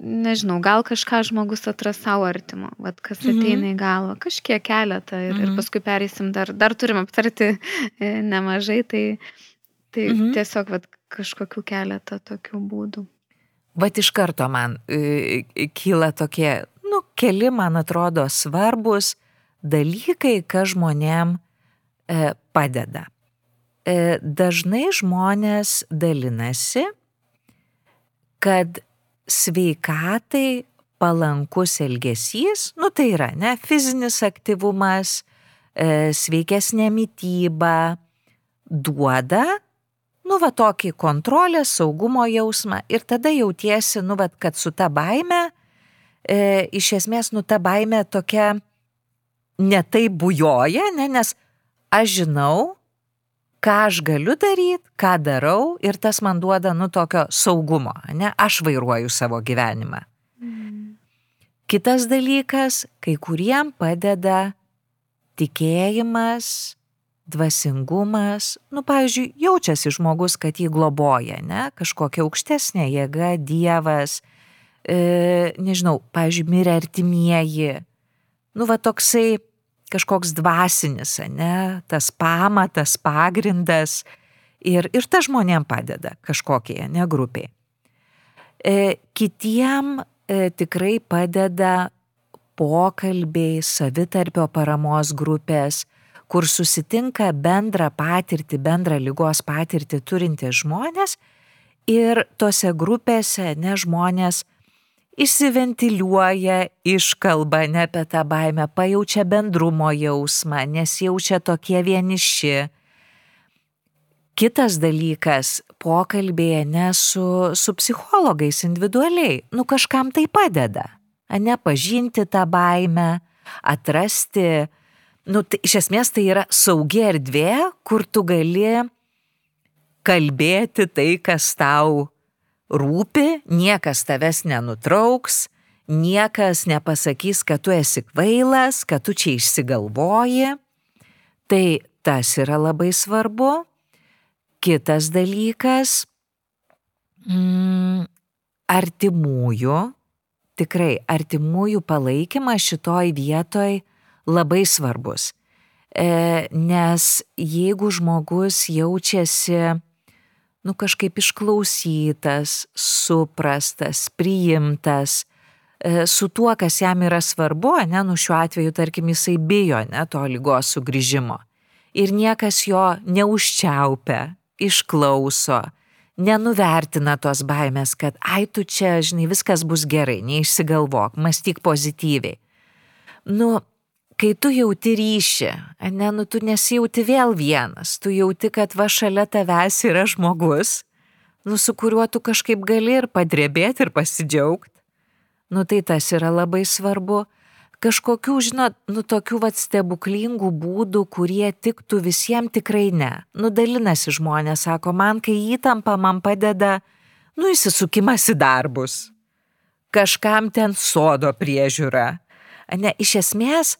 Nežinau, gal kažką žmogus atras savo artimo, vad kas mhm. ateina mhm. į galvą, kažkiek keletą ir, mhm. ir paskui pereisim, dar, dar turim aptarti e, nemažai, tai, tai mhm. tiesiog vat, kažkokių keletą tokių būdų. vat iš karto man e, kyla tokie, nu, keli, man atrodo, svarbus dalykai, kas žmonėm e, padeda. E, dažnai žmonės dalinasi, kad sveikatai palankus elgesys, nu tai yra, ne, fizinis aktyvumas, e, sveikesnė mytyba duoda, nu va tokį kontrolę, saugumo jausmą ir tada jautiesi, nu va, kad su ta baime, e, iš esmės, nu ta baime tokia netai bujoja, ne, nes aš žinau, ką aš galiu daryti, ką darau ir tas man duoda, nu, tokio saugumo, ne, aš vairuoju savo gyvenimą. Kitas dalykas, kai kuriem padeda tikėjimas, dvasingumas, nu, pavyzdžiui, jaučiasi žmogus, kad jį globoja, ne, kažkokia aukštesnė jėga, dievas, e, nežinau, pavyzdžiui, mirė artimieji, nu, va toksai kažkoks dvasinis, ne, tas pamatas, pagrindas. Ir, ir ta žmonėm padeda kažkokie, ne, grupiai. E, kitiem e, tikrai padeda pokalbiai, savitarpio paramos grupės, kur susitinka bendrą patirtį, bendrą lygos patirtį turintys žmonės ir tose grupėse ne žmonės įsiventiliuoja, iškalba ne apie tą baimę, pajaučia bendrumo jausmą, nesijaučia tokie vieniši. Kitas dalykas - pokalbėje ne su, su psichologais individualiai, nu kažkam tai padeda, ne pažinti tą baimę, atrasti, nu tai, iš esmės tai yra saugi erdvė, kur tu gali kalbėti tai, kas tau rūpi, niekas tavęs nenutrauks, niekas nepasakys, kad tu esi kvailas, kad tu čia išsigalvoji. Tai tas yra labai svarbu. Kitas dalykas mm, - artimųjų, tikrai artimųjų palaikymas šitoj vietoj labai svarbus. E, nes jeigu žmogus jaučiasi, nu kažkaip išklausytas, suprastas, priimtas, e, su tuo, kas jam yra svarbu, ne, nu šiuo atveju, tarkim, jisai bijo, ne, to lygos sugrįžimo. Ir niekas jo neužčiaupia, išklauso, nenuvertina tos baimės, kad ai tu čia, žinai, viskas bus gerai, neišsigalvok, mąstyk pozityviai. Nu, kai tu jauti ryšį, ne, nu tu nesijauti vėl vienas, tu jauti, kad va šalia tavęs yra žmogus, nu su kuriuo tu kažkaip gali ir padrebėti ir pasidžiaugti. Nu tai tas yra labai svarbu kažkokių, žinot, nu tokių vat stebuklingų būdų, kurie tiktų visiems tikrai ne. Nudalinasi žmonės, sako, man kai įtampa, man padeda, nu įsisukimas į darbus. Kažkam ten sodo priežiūra. Ne, iš esmės,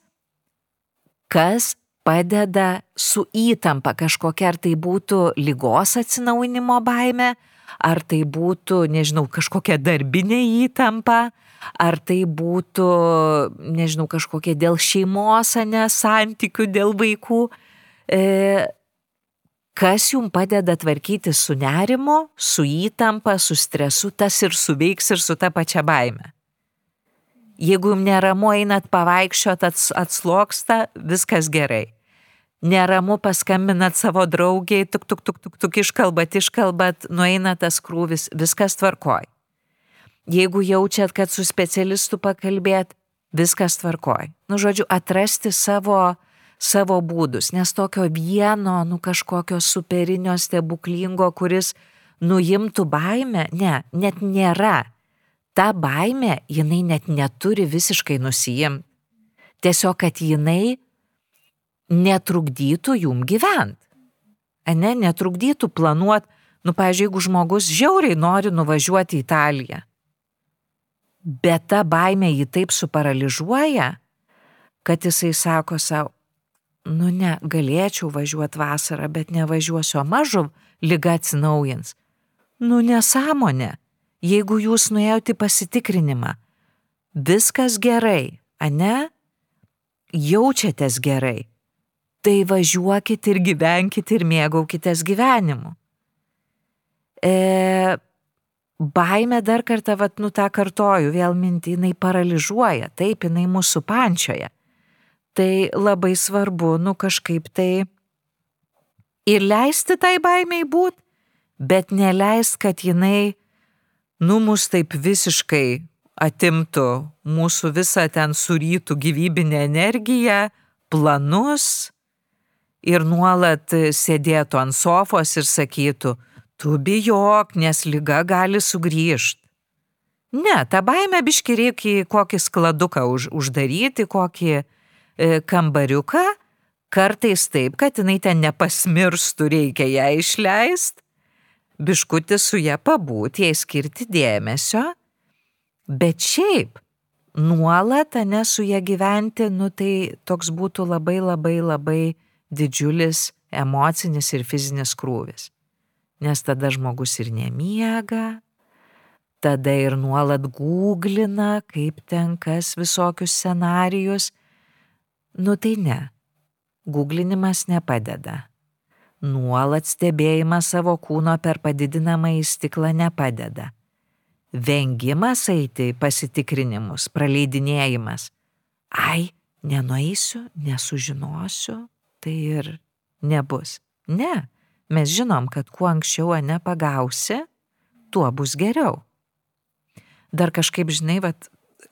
kas padeda su įtampa kažkokia, ar tai būtų lygos atsinaujinimo baime, ar tai būtų, nežinau, kažkokia darbinė įtampa, ar tai būtų, nežinau, kažkokie dėl šeimos, ne santykių, dėl vaikų. E, kas jums padeda tvarkyti su nerimu, su įtampa, su stresu, tas ir suveiks ir su ta pačia baime. Jeigu jums neramu einat pavaikščiot, ats, atsloksta, viskas gerai. Neramu paskambinat savo draugiai, tuk, tuk, tuk, tuk, tuk, iškalbat, iškalbat, nueina tas krūvis, viskas tvarkoj. Jeigu jaučiat, kad su specialistu pakalbėt, viskas tvarkoj. Nu, žodžiu, atrasti savo, savo būdus, nes tokio vieno, nu kažkokio superinio stebuklingo, kuris nuimtų baimę, ne, net nėra. Ta baimė, jinai net neturi visiškai nusijimti. Tiesiog, kad jinai netrukdytų jum gyventi. Ne, netrukdytų planuoti, nu, pažiūrėjau, jeigu žmogus žiauriai nori nuvažiuoti į Italiją, bet ta baimė jį taip suparaližuoja, kad jisai sako savo, nu ne, galėčiau važiuoti vasarą, bet nevažiuosiu, o mažu lyga atsinaujins. Nu nesąmonė, jeigu jūs nuėjote pasitikrinimą, viskas gerai, ane? Jaučiatės gerai, tai važiuokit ir gyvenkit ir mėgaukitės gyvenimu. E, baime dar kartą, vat, nu tą kartoju, vėl mintį, jinai paralyžiuoja, taip, jinai mūsų pančioje. Tai labai svarbu, nu kažkaip tai ir leisti tai baimiai būti, bet neleist, kad jinai, nu, mus taip visiškai atimtų mūsų visą ten surytų gyvybinę energiją, planus ir nuolat sėdėtų ant sofos ir sakytų, tu bijok, nes lyga gali sugrįžti. Ne, tą baimę biški reikia kokį skladuką už, uždaryti, kokį e, kambariuką, kartais taip, kad jinai ten nepasmirstų, reikia ją išleisti, biškutį su ją pabūti, jai skirti dėmesio, bet šiaip nuolat, ne su ją gyventi, nu tai toks būtų labai labai labai didžiulis emocinis ir fizinis krūvis. Nes tada žmogus ir nemiega, tada ir nuolat googlina, kaip ten kas visokius scenarius. Nu tai ne, googlinimas nepadeda. Nuolat stebėjimas savo kūno per padidinamą į stiklą nepadeda. Vengimas eiti pasitikrinimus, praleidinėjimas. Ai, nenueisiu, nesužinosiu, tai ir nebus. Ne, mes žinom, kad kuo anksčiau nepagausi, tuo bus geriau. Dar kažkaip, žinai, vat,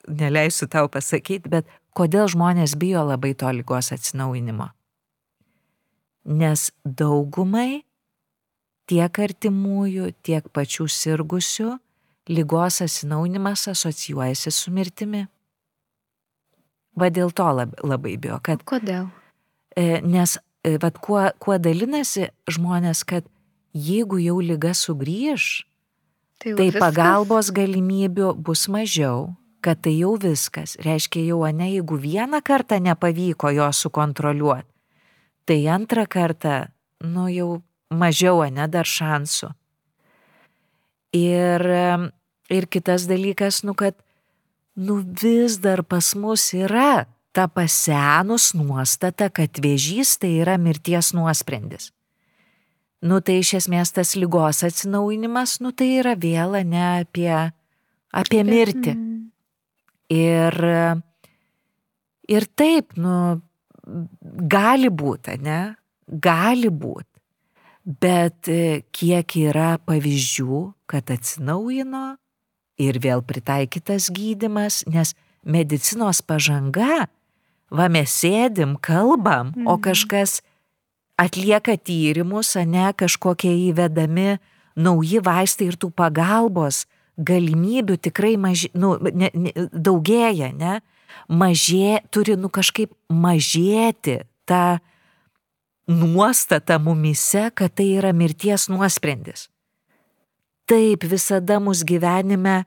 neleisiu tau pasakyti, bet kodėl žmonės bijo labai to lygos atsinaujinimo? Nes daugumai tiek artimųjų, tiek pačių sirgusių lygos atsinaujinimas asocijuojasi su mirtimi. Va dėl to labai, bijo, kad. Kodėl? E, nes e, vat, kuo, kuo dalinasi žmonės, kad jeigu jau lyga sugrįž, tai, tai viskas? pagalbos galimybių bus mažiau, kad tai jau viskas. Reiškia jau, ne, jeigu vieną kartą nepavyko jo sukontroliuoti, tai antrą kartą, nu jau mažiau, ne, dar šansų. Ir, ir kitas dalykas, nu kad, nu vis dar pas mus yra ta pasenus nuostata, kad vėžys tai yra mirties nuosprendis. Nu tai iš esmės tas lygos atsinaujinimas, nu tai yra vėl ne apie, apie mirtį. Ir, ir taip, nu, gali būti, ne? Gali būti. Bet e, kiek yra pavyzdžių, kad atsinaujino ir vėl pritaikytas gydimas, nes medicinos pažanga va mes sėdim, kalbam, mhm. o kažkas atlieka tyrimus, ne kažkokie įvedami nauji vaistai ir tų pagalbos galimybių tikrai maži, nu, ne, ne, daugėja, ne? Mažė, turi nu kažkaip mažėti ta nuostata mumise, kad tai yra mirties nuosprendis. Taip visada mūsų gyvenime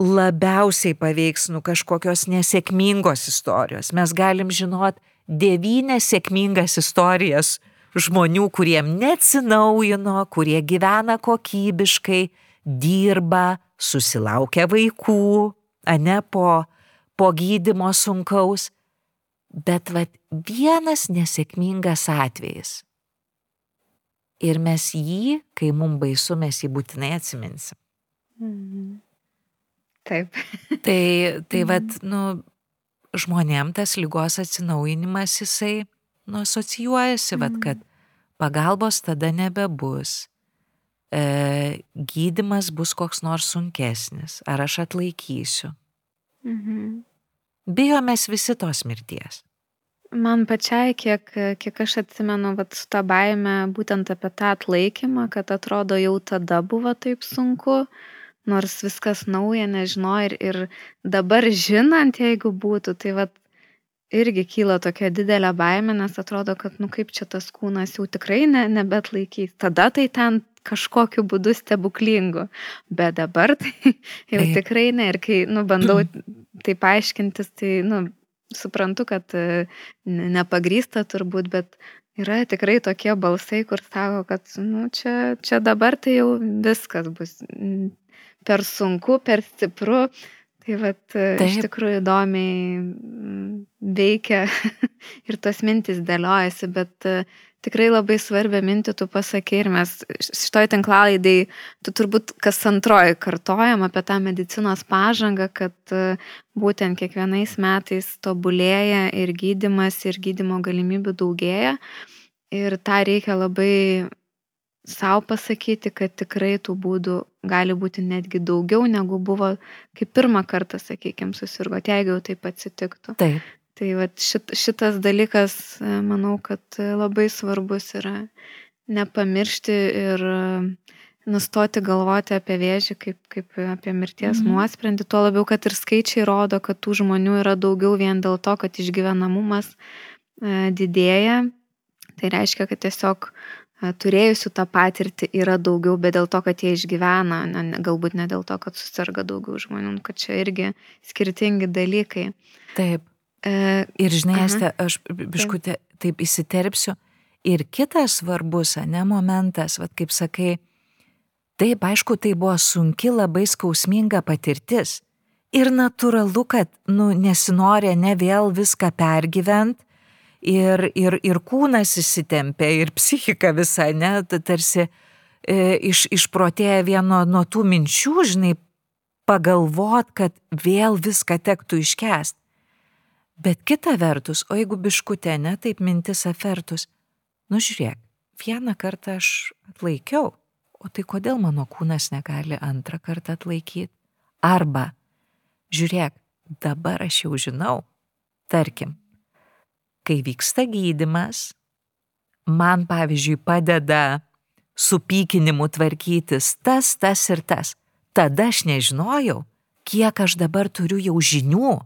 labiausiai paveiks nu kažkokios nesėkmingos istorijos. Mes galim žinot devynės sėkmingas istorijas žmonių, kuriem neatsinaujino, kurie gyvena kokybiškai, dirba, susilaukia vaikų, ane po, po gydimo sunkaus. Bet vat vienas nesėkmingas atvejis. Ir mes jį, kai mums baisu, mes jį būtinai atsiminsim. Mhm. Taip. tai, tai vad, nu, žmonėm tas lygos atsinaujinimas, jisai, nu, asocijuojasi, mm. vad, kad pagalbos tada nebebus. E, gydimas bus koks nors sunkesnis, ar aš atlaikysiu. Mhm. Bijomės visi tos mirties. Man pačiai, kiek, kiek aš atsimenu, vat, su tą baime būtent apie tą atlaikymą, kad atrodo jau tada buvo taip sunku, nors viskas nauja, nežinau, ir, ir dabar žinant, jeigu būtų, tai vat, irgi kyla tokia didelė baimė, nes atrodo, kad, nu kaip čia tas kūnas jau tikrai ne, nebet laikys. Tada tai ten kažkokiu būdu stebuklingu, bet dabar tai jau tikrai ne. Ir kai, nu, bandau tai paaiškintis, tai, nu, suprantu, kad e, nepagrysta turbūt, bet yra tikrai tokie balsai, kur sako, kad, nu, čia, čia dabar tai jau viskas bus per sunku, per stipru. Tai vat, Taip. iš tikrųjų įdomiai mm, veikia ir tos mintis dėliojasi, bet tikrai labai svarbią mintį tu pasakė ir mes šitoj tinklalaidai, tu turbūt kas antroji kartojam apie tą medicinos pažangą, kad e, būtent kiekvienais metais tobulėja ir gydimas, ir gydimo galimybių daugėja. Ir tą reikia labai sau pasakyti, kad tikrai tų būdų gali būti netgi daugiau, negu buvo, kai pirmą kartą, sakykime, susirgot, jeigu jau taip atsitiktų. Taip. Tai vat, šit, šitas dalykas, e, manau, kad labai svarbus yra nepamiršti ir e, nustoti galvoti apie vėžį kaip, kaip apie mirties mhm. nuosprendį, tuo labiau, kad ir skaičiai rodo, kad tų žmonių yra daugiau vien dėl to, kad išgyvenamumas e, didėja. Tai reiškia, kad tiesiog turėjusių tą patirtį yra daugiau, bet dėl to, kad jie išgyvena, ne, galbūt ne dėl to, kad susirga daugiau žmonių, nu, kad čia irgi skirtingi dalykai. Taip. E, ir žinai, Este, aš biškutė taip. taip įsiterpsiu. Ir kitas svarbus, ne momentas, vad kaip sakai, taip, aišku, tai buvo sunki, labai skausminga patirtis. Ir natūralu, kad, nu, nesinori ne vėl viską pergyvent, ir, ir, ir kūnas įsitempia, ir psichika visa, ne, tarsi e, iš, išprotėja vieno nuo tų minčių, žinai, pagalvot, kad vėl viską tektų iškest. Bet kita vertus, o jeigu biškutė, ne, taip mintis afertus, nu žiūrėk, vieną kartą aš atlaikiau, o tai kodėl mano kūnas negali antrą kartą atlaikyti? Arba, žiūrėk, dabar aš jau žinau, tarkim, kai vyksta gydimas, man pavyzdžiui padeda su pykinimu tvarkytis tas, tas ir tas. Tada aš nežinojau, kiek aš dabar turiu jau žinių.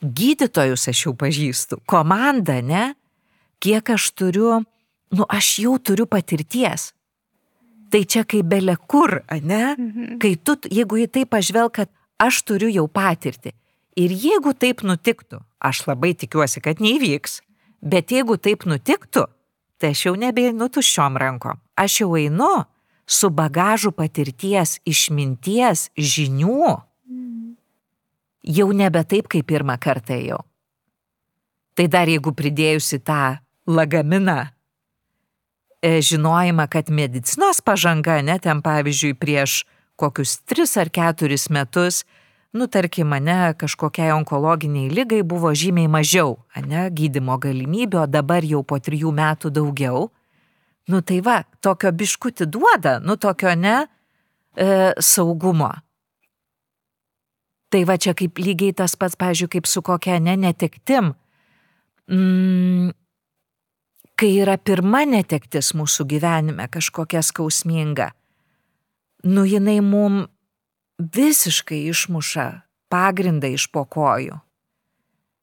Gydytojus aš jau pažįstu, komanda, ne? Kiek aš turiu, nu aš jau turiu patirties. Tai čia kaip belė kur, ne? Mhm. Kai tu, jeigu į tai pažvelg, kad aš turiu jau patirtį. Ir jeigu taip nutiktų, aš labai tikiuosi, kad neįvyks, bet jeigu taip nutiktų, tai aš jau nebeinu tuščiom rankom. Aš jau einu su bagažu patirties, išminties, žinių. Jau nebe taip, kaip pirmą kartą ėjau. Tai dar jeigu pridėjusi tą lagaminą, e, žinojimą, kad medicinos pažanga, net ten pavyzdžiui prieš kokius tris ar keturis metus, nu tarkim, mane kažkokiai onkologiniai lygai buvo žymiai mažiau, ne, gydimo galimybė, o dabar jau po trijų metų daugiau. Nu tai va, tokio biškuti duoda, nu tokio ne e, saugumo. Tai va čia kaip lygiai tas pats, pažiūrėjau, kaip su kokia ne netektim. Mm, kai yra pirma netektis mūsų gyvenime kažkokia skausminga, nu jinai mum visiškai išmuša pagrindą iš po kojų.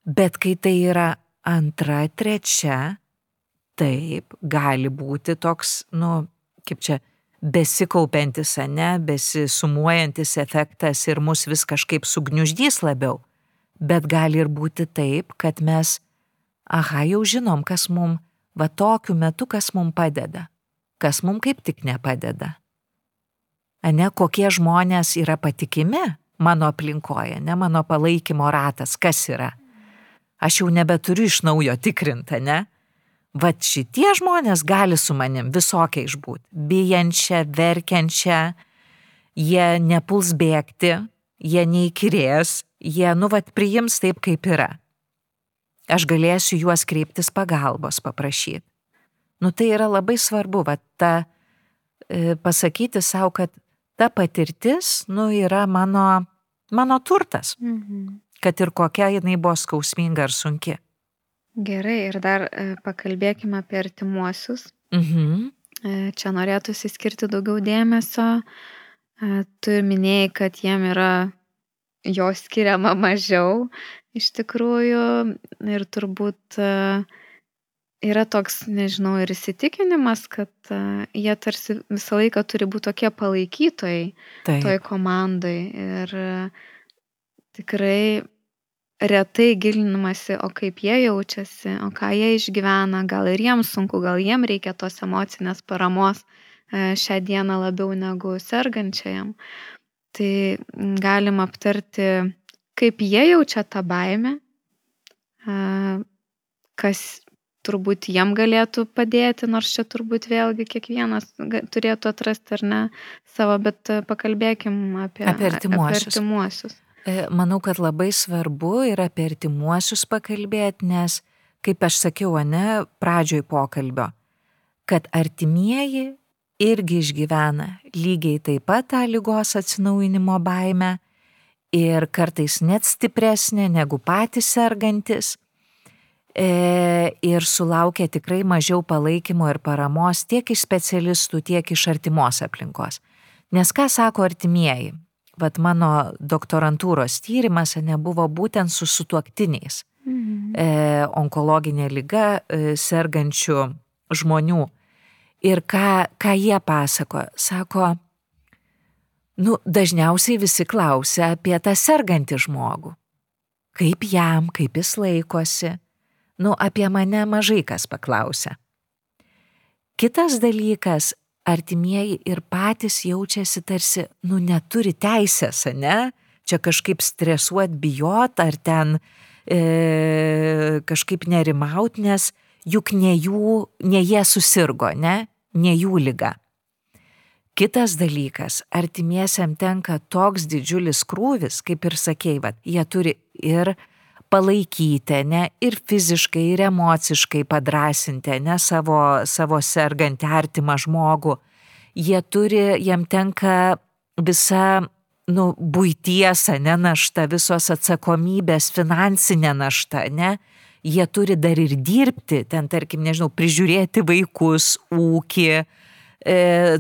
Bet kai tai yra antra, trečia, taip gali būti toks, nu, kaip čia, besikaupiantis, ne, besisumuojantis efektas ir mus vis kažkaip sugniuždys labiau. Bet gali ir būti taip, kad mes, aha, jau žinom, kas mum, va tokiu metu, kas mum padeda, kas mum kaip tik nepadeda ne kokie žmonės yra patikimi mano aplinkoje, ne mano palaikymo ratas, kas yra. Aš jau nebeturiu iš naujo tikrinti, ne? Vat šitie žmonės gali su manim visokiai išbūti. Bijančią, verkiančią, jie nepuls bėgti, jie neįkirės, jie, nu, vat priims taip, kaip yra. Aš galėsiu juos kreiptis pagalbos, paprašyti. Nu, tai yra labai svarbu, vat ta, e, pasakyti savo, kad ta patirtis, nu, yra mano, mano turtas. Mhm. Kad ir kokia jinai buvo skausminga ar sunki. Gerai, ir dar e, pakalbėkime apie artimuosius. Mhm. E, čia norėtųsi skirti daugiau dėmesio. E, tu minėjai, kad jiem yra jo skiriama mažiau iš tikrųjų ir turbūt uh, yra toks, nežinau, ir įsitikinimas, kad uh, jie tarsi visą laiką turi būti tokie palaikytojai Taip. toj komandai. Ir uh, tikrai retai gilinamasi, o kaip jie jaučiasi, o ką jie išgyvena, gal ir jiems sunku, gal jiems reikia tos emocinės paramos uh, šią dieną labiau negu sergančiajam. Tai galim aptarti, kaip jie jaučia tą baimę, kas turbūt jiem galėtų padėti, nors čia turbūt vėlgi kiekvienas turėtų atrasti ar ne savo, bet e, pakalbėkim apie, apie artimuosius. Apie artimuosius. E, manau, kad labai svarbu yra apie artimuosius pakalbėti, nes, kaip aš sakiau, ne, pradžioj pokalbio, kad artimieji irgi išgyvena lygiai taip pat tą lygos atsinaujinimo baimę ir kartais net stipresnė negu patys sergantis e, ir sulaukia tikrai mažiau palaikymo ir paramos tiek iš specialistų, tiek iš artimos aplinkos. Nes ką sako artimieji? Vat mano doktorantūros tyrimas nebuvo būtent su sutuoktiniais mhm. e, onkologinė lyga e, sergančių žmonių. Ir ką, ką jie pasako? Sako, nu, dažniausiai visi klausia apie tą sergantį žmogų. Kaip jam, kaip jis laikosi, Nu, apie mane mažai kas paklausia. Kitas dalykas, artimieji ir patys jaučiasi tarsi, nu, neturi teisės, ne? Čia kažkaip stresuot, bijot ar ten e, kažkaip nerimaut, nes juk ne jų, ne jie susirgo, ne? Ne jų lyga. Kitas dalykas, artimiesiam tenka toks didžiulis krūvis, kaip ir sakėjai, jie turi ir palaikyti, ne, ir fiziškai, ir emociškai padrasinti, ne, savo, savo sergantį artimą žmogų. Jie turi, jam tenka visa, nu, būties, ne, našta, visos atsakomybės, finansinė našta, ne. Jie turi dar ir dirbti, ten, tarkim, nežinau, prižiūrėti vaikus, ūkį, e,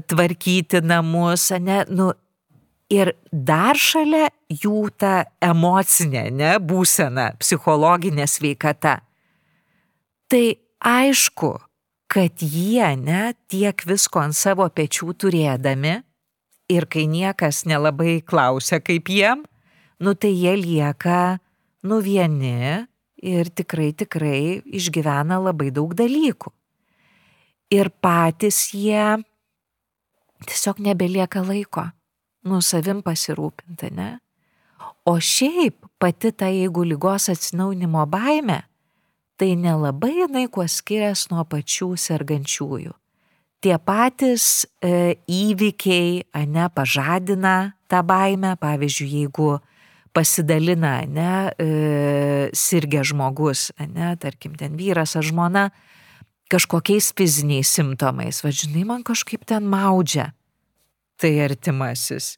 tvarkyti namus, ne, nu, Ir dar šalia jų ta emocinė, ne, būsena, psichologinė sveikata. Tai aišku, kad jie, ne, tiek visko ant savo pečių turėdami ir kai niekas nelabai klausia kaip jiem, nu tai jie lieka, nu vieni ir tikrai, tikrai išgyvena labai daug dalykų. Ir patys jie tiesiog nebelieka laiko nu savim pasirūpinti, ne? O šiaip pati ta, jeigu lygos atsinaunimo baime, tai nelabai jinai kuo skiriasi nuo pačių sergančiųjų. Tie patys e, įvykiai, ne, pažadina tą baimę, pavyzdžiui, jeigu pasidalina, ne, e, sirgia žmogus, ne, tarkim, ten vyras ar žmona, kažkokiais fiziniais simptomais, vadžinai, man kažkaip ten maudžia tai artimasis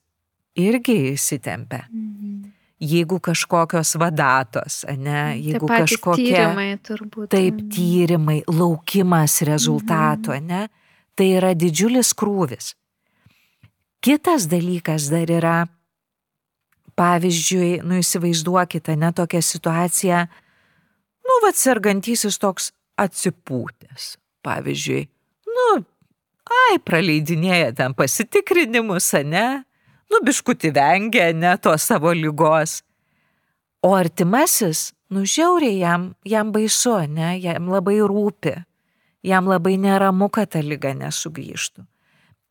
irgi įsitempia. Mhm. Jeigu kažkokios vadatos, ne, jeigu kažkokie tyrimai, turbūt. Taip, tyrimai, laukimas rezultato, mhm. ne, tai yra didžiulis krūvis. Kitas dalykas dar yra, pavyzdžiui, nu įsivaizduokite, ne tokią situaciją, nu, vad sergantysis toks atsipūtęs, pavyzdžiui, ai, praleidinėja ten pasitikrinimus, ne? Nu, biškuti vengia, ne, to savo lygos. O artimasis, nu, žiauriai jam, jam baisu, ne, jam labai rūpi, jam labai neramu, kad ta lyga nesugrįžtų.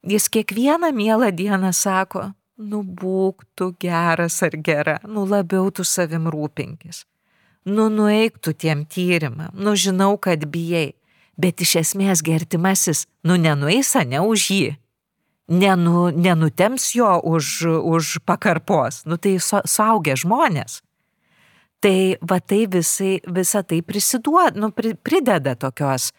Jis kiekvieną mielą dieną sako, nu, būk tu geras ar gera, nu, labiau tu savim rūpinkis. Nu, nueik tu tiem tyrimam, nu, žinau, kad bijai bet iš esmės gertimasis, nu nenueis, ne už jį. Nenu, nenutems jo už, už pakarpos, nu tai su, suaugę žmonės. Tai va tai visai, visa tai prisiduoda, nu pri, prideda tokios,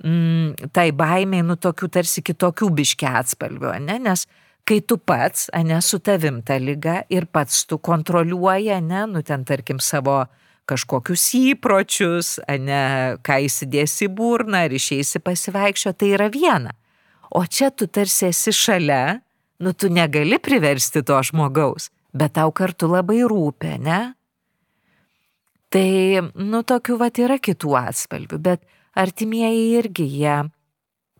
mm, tai baimiai, nu tokių tarsi kitokių biškė atspalvių, ne? nes kai tu pats, ne, su tavim ta lyga ir pats tu kontroliuoji, ne, nu ten tarkim savo kažkokius įpročius, ne ką įsidėsi į burną ar išeisi pasivaikščio, tai yra viena. O čia tu tarsi esi šalia, nu tu negali priversti to žmogaus, bet tau kartu labai rūpė, ne? Tai, nu, tokių vat yra kitų atspalvių, bet artimieji irgi jie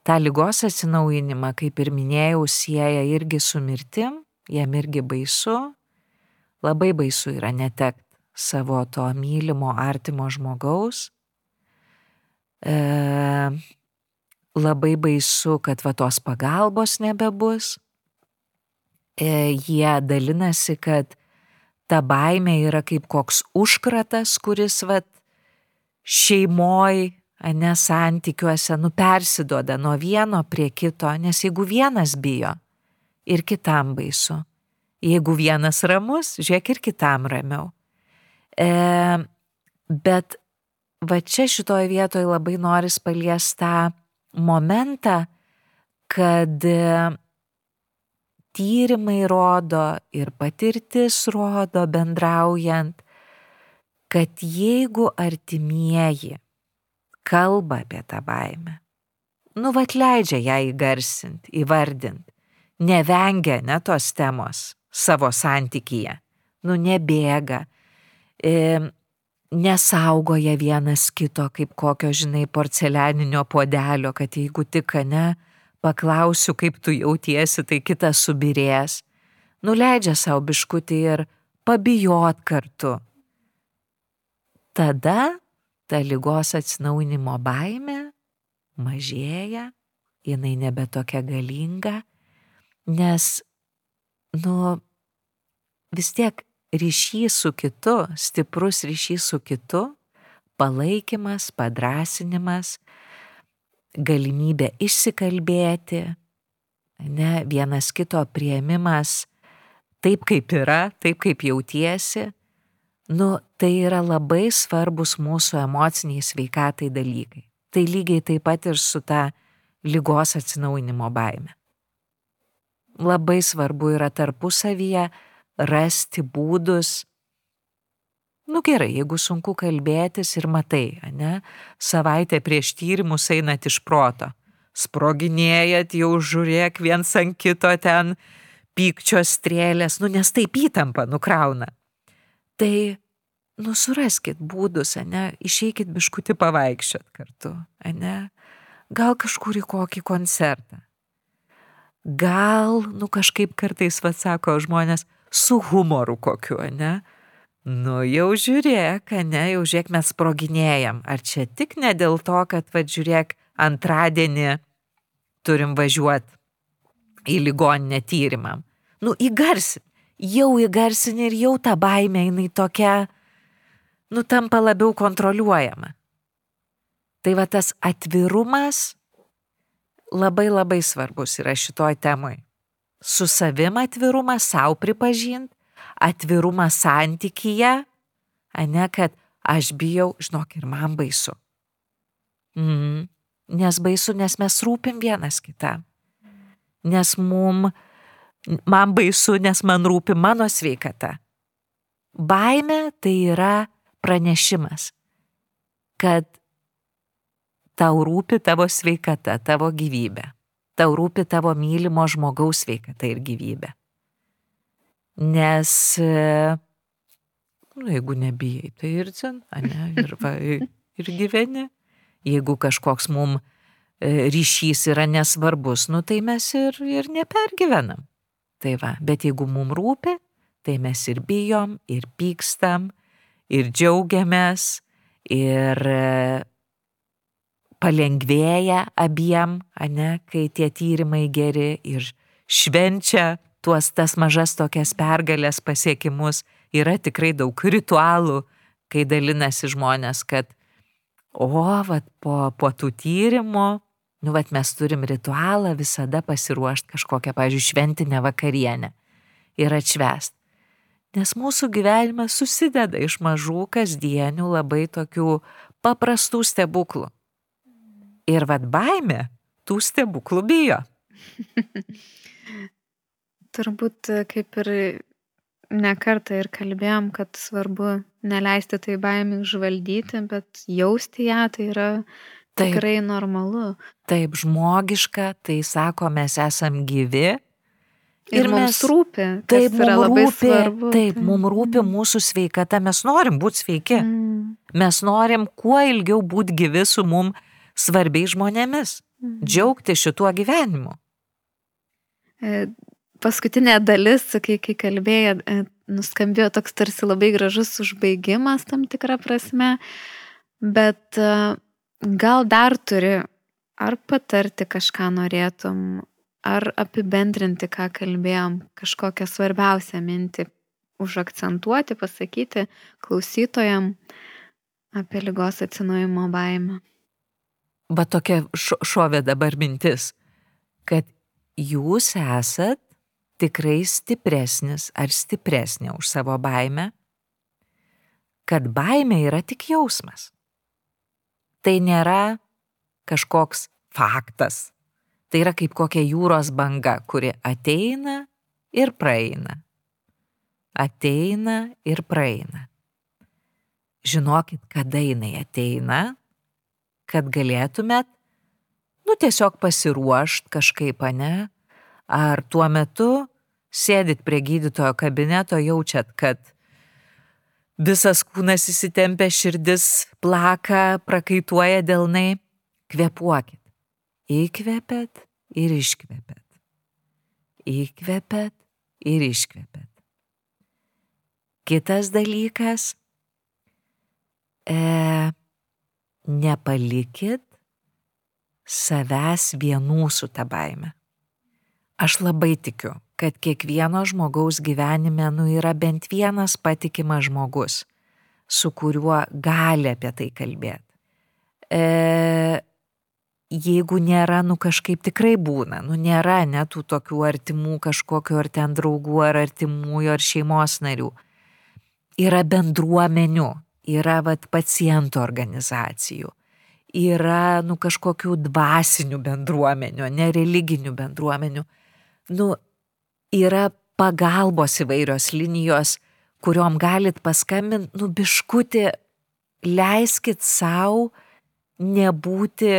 tą lygos atsinaujinimą, kaip ir minėjau, sieja irgi su mirtim, jam irgi baisu, labai baisu yra netekti savo to mylimo, artimo žmogaus. E, labai baisu, kad va tos pagalbos nebebus. E, jie dalinasi, kad ta baimė yra kaip koks užkratas, kuris va šeimoj, ne santykiuose, nu persiduoda nuo vieno prie kito, nes jeigu vienas bijo ir kitam baisu, jeigu vienas ramus, žiūrėk ir kitam ramiau. E, bet va čia šitoje vietoje labai noris paliesti tą momentą, kad e, tyrimai rodo ir patirtis rodo bendraujant, kad jeigu artimieji kalba apie tą baimę, nu vat leidžia ją įgarsinti, įvardinti, nevengia ne tos temos savo santykyje, nu nebėga, nesaugoja vienas kito kaip kokio, žinai, porcelianinio puodelio, kad jeigu tik ne, paklausiu, kaip tu jautiesi, tai kitas subirės. Nuleidžia savo biškutį ir pabijot kartu. Tada ta lygos atsinaujinimo baime mažėja, jinai nebe tokia galinga, nes, nu, vis tiek ryšys su kitu, stiprus ryšys su kitu, palaikymas, padrasinimas, galimybė išsikalbėti, ne, vienas kito prieimimas taip, kaip yra, taip, kaip jautiesi, nu, tai yra labai svarbus mūsų emociniai sveikatai dalykai. Tai lygiai taip pat ir su ta lygos atsinaujinimo baime. Labai svarbu yra tarpusavyje rasti būdus, nu gerai, jeigu sunku kalbėtis ir matai, ne, savaitę prieš tyrimus einat iš proto, sproginėjat, jau žiūrėk viens ant kito ten pykčio strėlės, nu nes taip įtampa nukrauna. Tai, nu suraskit būdus, ne, išeikit biškutį pavaikščiot kartu, ne, gal kažkur į kokį koncertą. Gal, nu kažkaip kartais, vad sako žmonės, su humoru kokiu, ne? Nu jau žiūrėk, ne, jau žiūrėk, mes sproginėjam. Ar čia tik ne dėl to, kad, va, žiūrėk, antradienį turim važiuoti į ligoninę tyrimam. Nu, įgarsin, jau įgarsin ir jau ta baimė jinai tokia, nu, tampa labiau kontroliuojama. Tai va tas atvirumas labai labai svarbus yra šitoj temai su savim atvirumą, savo pripažint, atvirumą santykyje, ne, kad aš bijau, žinok, ir man baisu. Mm, nes baisu, nes mes rūpim vienas kitam. Nes mum, man baisu, nes man rūpi mano sveikata. Baime tai yra pranešimas, kad tau rūpi tavo sveikata, tavo gyvybė tau rūpi tavo mylimo žmogaus sveikata ir gyvybė. Nes, nu, jeigu nebijai, tai ir cen, ne, ir, va, ir gyveni. Jeigu kažkoks mum e, ryšys yra nesvarbus, nu, tai mes ir, ir nepergyvenam. Tai va, bet jeigu mum rūpi, tai mes ir bijom, ir pykstam, ir džiaugiamės, ir palengvėja abiem, ane, kai tie tyrimai geri ir švenčia tuos tas mažas tokias pergalės pasiekimus. Yra tikrai daug ritualų, kai dalinasi žmonės, kad, o, vat, po, po tų tyrimų, nu, vat, mes turim ritualą visada pasiruošti kažkokią, pavyzdžiui, šventinę vakarienę ir atšvest. Nes mūsų gyvenimas susideda iš mažų kasdienių labai tokių paprastų stebuklų. Ir vad baime tų stebuklų bijo. Turbūt kaip ir nekartą ir kalbėjom, kad svarbu neleisti tai baimį užvaldyti, bet jausti ją tai yra taip, tikrai normalu. Taip, žmogiška, tai sako, mes esam gyvi. Ir, ir mums mes, rūpi. Taip, mums rūpi, svarbu. taip, mums rūpi mūsų sveikata, mes norim būti sveiki. Mm. Mes norim kuo ilgiau būti gyvi su mum svarbiais žmonėmis, mhm. džiaugti šituo gyvenimu. E, paskutinė dalis, kai, kai kalbėjo, e, nuskambėjo toks tarsi labai gražus užbaigimas tam tikrą prasme, bet e, gal dar turi ar patarti kažką norėtum, ar apibendrinti, ką kalbėjom, kažkokią svarbiausią mintį užakcentuoti, pasakyti klausytojam apie lygos atsinaujimo baimę. Va tokia šovė dabar mintis, kad jūs esat tikrai stipresnis ar stipresnė už savo baimę, kad baimė yra tik jausmas. Tai nėra kažkoks faktas. Tai yra kaip kokia jūros banga, kuri ateina ir praeina. Ateina ir praeina. Žinokit, kada jinai ateina, kad galėtumėt, nu tiesiog pasiruošt kažkaip, ne? Ar tuo metu sėdit prie gydytojo kabineto, jaučiat, kad visas kūnas įsitempia, širdis plaka, prakaituoja delnai, kvepuokit. Įkvepiat ir iškvepiat. Įkvepiat ir iškvepiat. Kitas dalykas e, - nepalikit savęs vienų su ta baime. Aš labai tikiu, kad kiekvieno žmogaus gyvenime nu yra bent vienas patikimas žmogus, su kuriuo gali apie tai kalbėti. E, jeigu nėra, nu kažkaip tikrai būna, nu nėra netų tokių artimų kažkokiu ar ten draugų ar artimųjų ar šeimos narių. Yra bendruomenių, yra vat pacientų organizacijų, yra nu kažkokių dvasinių bendruomenių, nereliginių bendruomenių. Nu, yra pagalbos įvairios linijos, kuriuom galit paskambinti, nu biškutį, leiskit savo nebūti,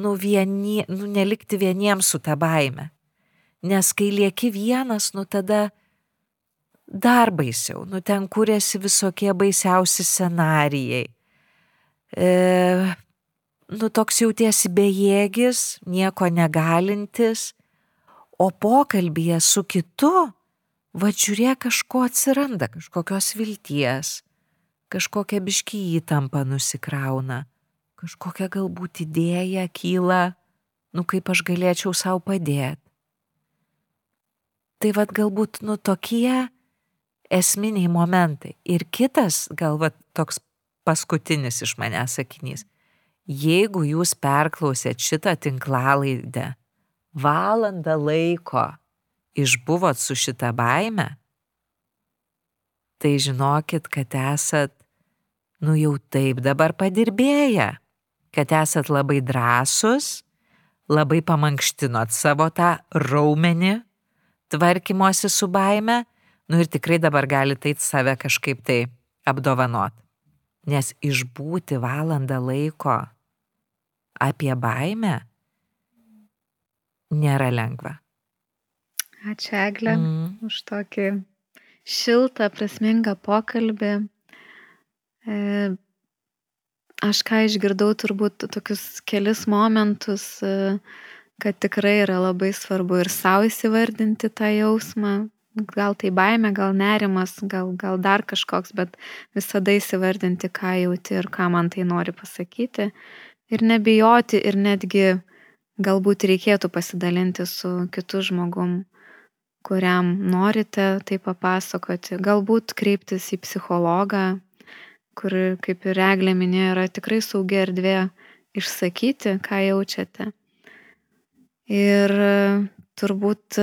nu, vieni, nu nelikti vieniems su ta baime. Nes kai lieki vienas, nu tada dar baisiau, nu ten kūrėsi visokie baisiausi scenarijai. E, nu toks jautiesi bejėgis, nieko negalintis O pokalbėje su kitu, va žiūrėk, kažko atsiranda, kažkokios vilties, kažkokia biški įtampa nusikrauna, kažkokia galbūt idėja kyla, nu kaip aš galėčiau savo padėti. Tai vad galbūt, nu tokie esminiai momentai. Ir kitas, gal va toks paskutinis iš manęs sakinys. Jeigu jūs perklausėt šitą tinklalaidę valandą laiko išbuvot su šitą baimę, tai žinokit, kad esat, nu jau taip dabar padirbėję, kad esat labai drąsus, labai pamankštinot savo tą raumenį tvarkymosi su baime, nu ir tikrai dabar galite eit save kažkaip tai apdovanot. Nes išbūti valandą laiko apie baimę nėra lengva. Ačiū Eglė mm. už tokį šiltą, prasmingą pokalbį. E, aš ką išgirdau turbūt tokius kelis momentus, e, kad tikrai yra labai svarbu ir savo įsivardinti tą jausmą. Gal tai baime, gal nerimas, gal, gal dar kažkoks, bet visada įsivardinti, ką jauti ir ką man tai nori pasakyti. Ir nebijoti ir netgi galbūt reikėtų pasidalinti su kitu žmogum, kuriam norite tai papasakoti, galbūt kreiptis į psichologą, kur, kaip ir reglė minėjo, yra tikrai saugi erdvė išsakyti, ką jaučiate. Ir turbūt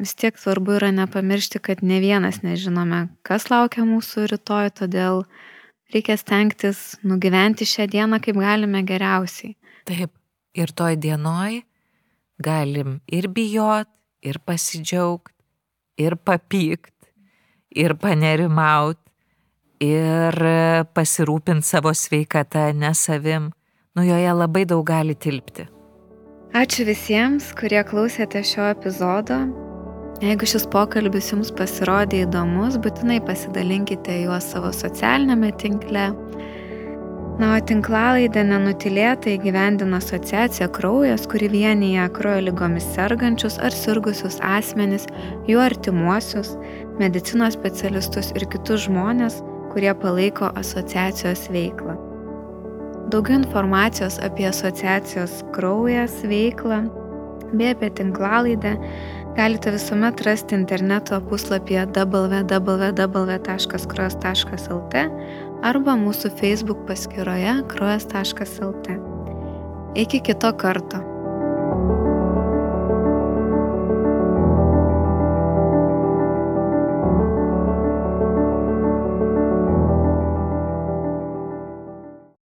vis tiek svarbu yra nepamiršti, kad ne vienas nežinome, kas laukia mūsų rytoj, todėl reikia stengtis nugyventi šią dieną kaip galime geriausiai. Taip, ir toj dienoj galim ir bijot, ir pasidžiaugt, ir papykt, ir panerimaut, ir pasirūpinti savo sveikatą, ne savim. Nu joje labai daug gali tilpti. Ačiū visiems, kurie klausėte šio epizodo. Jeigu šis pokalbis jums pasirodė įdomus, būtinai pasidalinkite juos savo socialinėme tinkle Na, o tinklalaidę nenutilėtai gyvendina asociacija Kraujas, kuri vienyje kraujo lygomis sergančius ar sirgusius asmenis, jų artimuosius, medicinos specialistus ir kitus žmonės, kurie palaiko asociacijos veiklą. Daugiau informacijos apie asociacijos Kraujas veiklą bei apie tinklalaidę galite visuomet rasti interneto puslapyje www.kraujas.lt arba mūsų Facebook paskyroje kraujas.lt. Iki kito karto.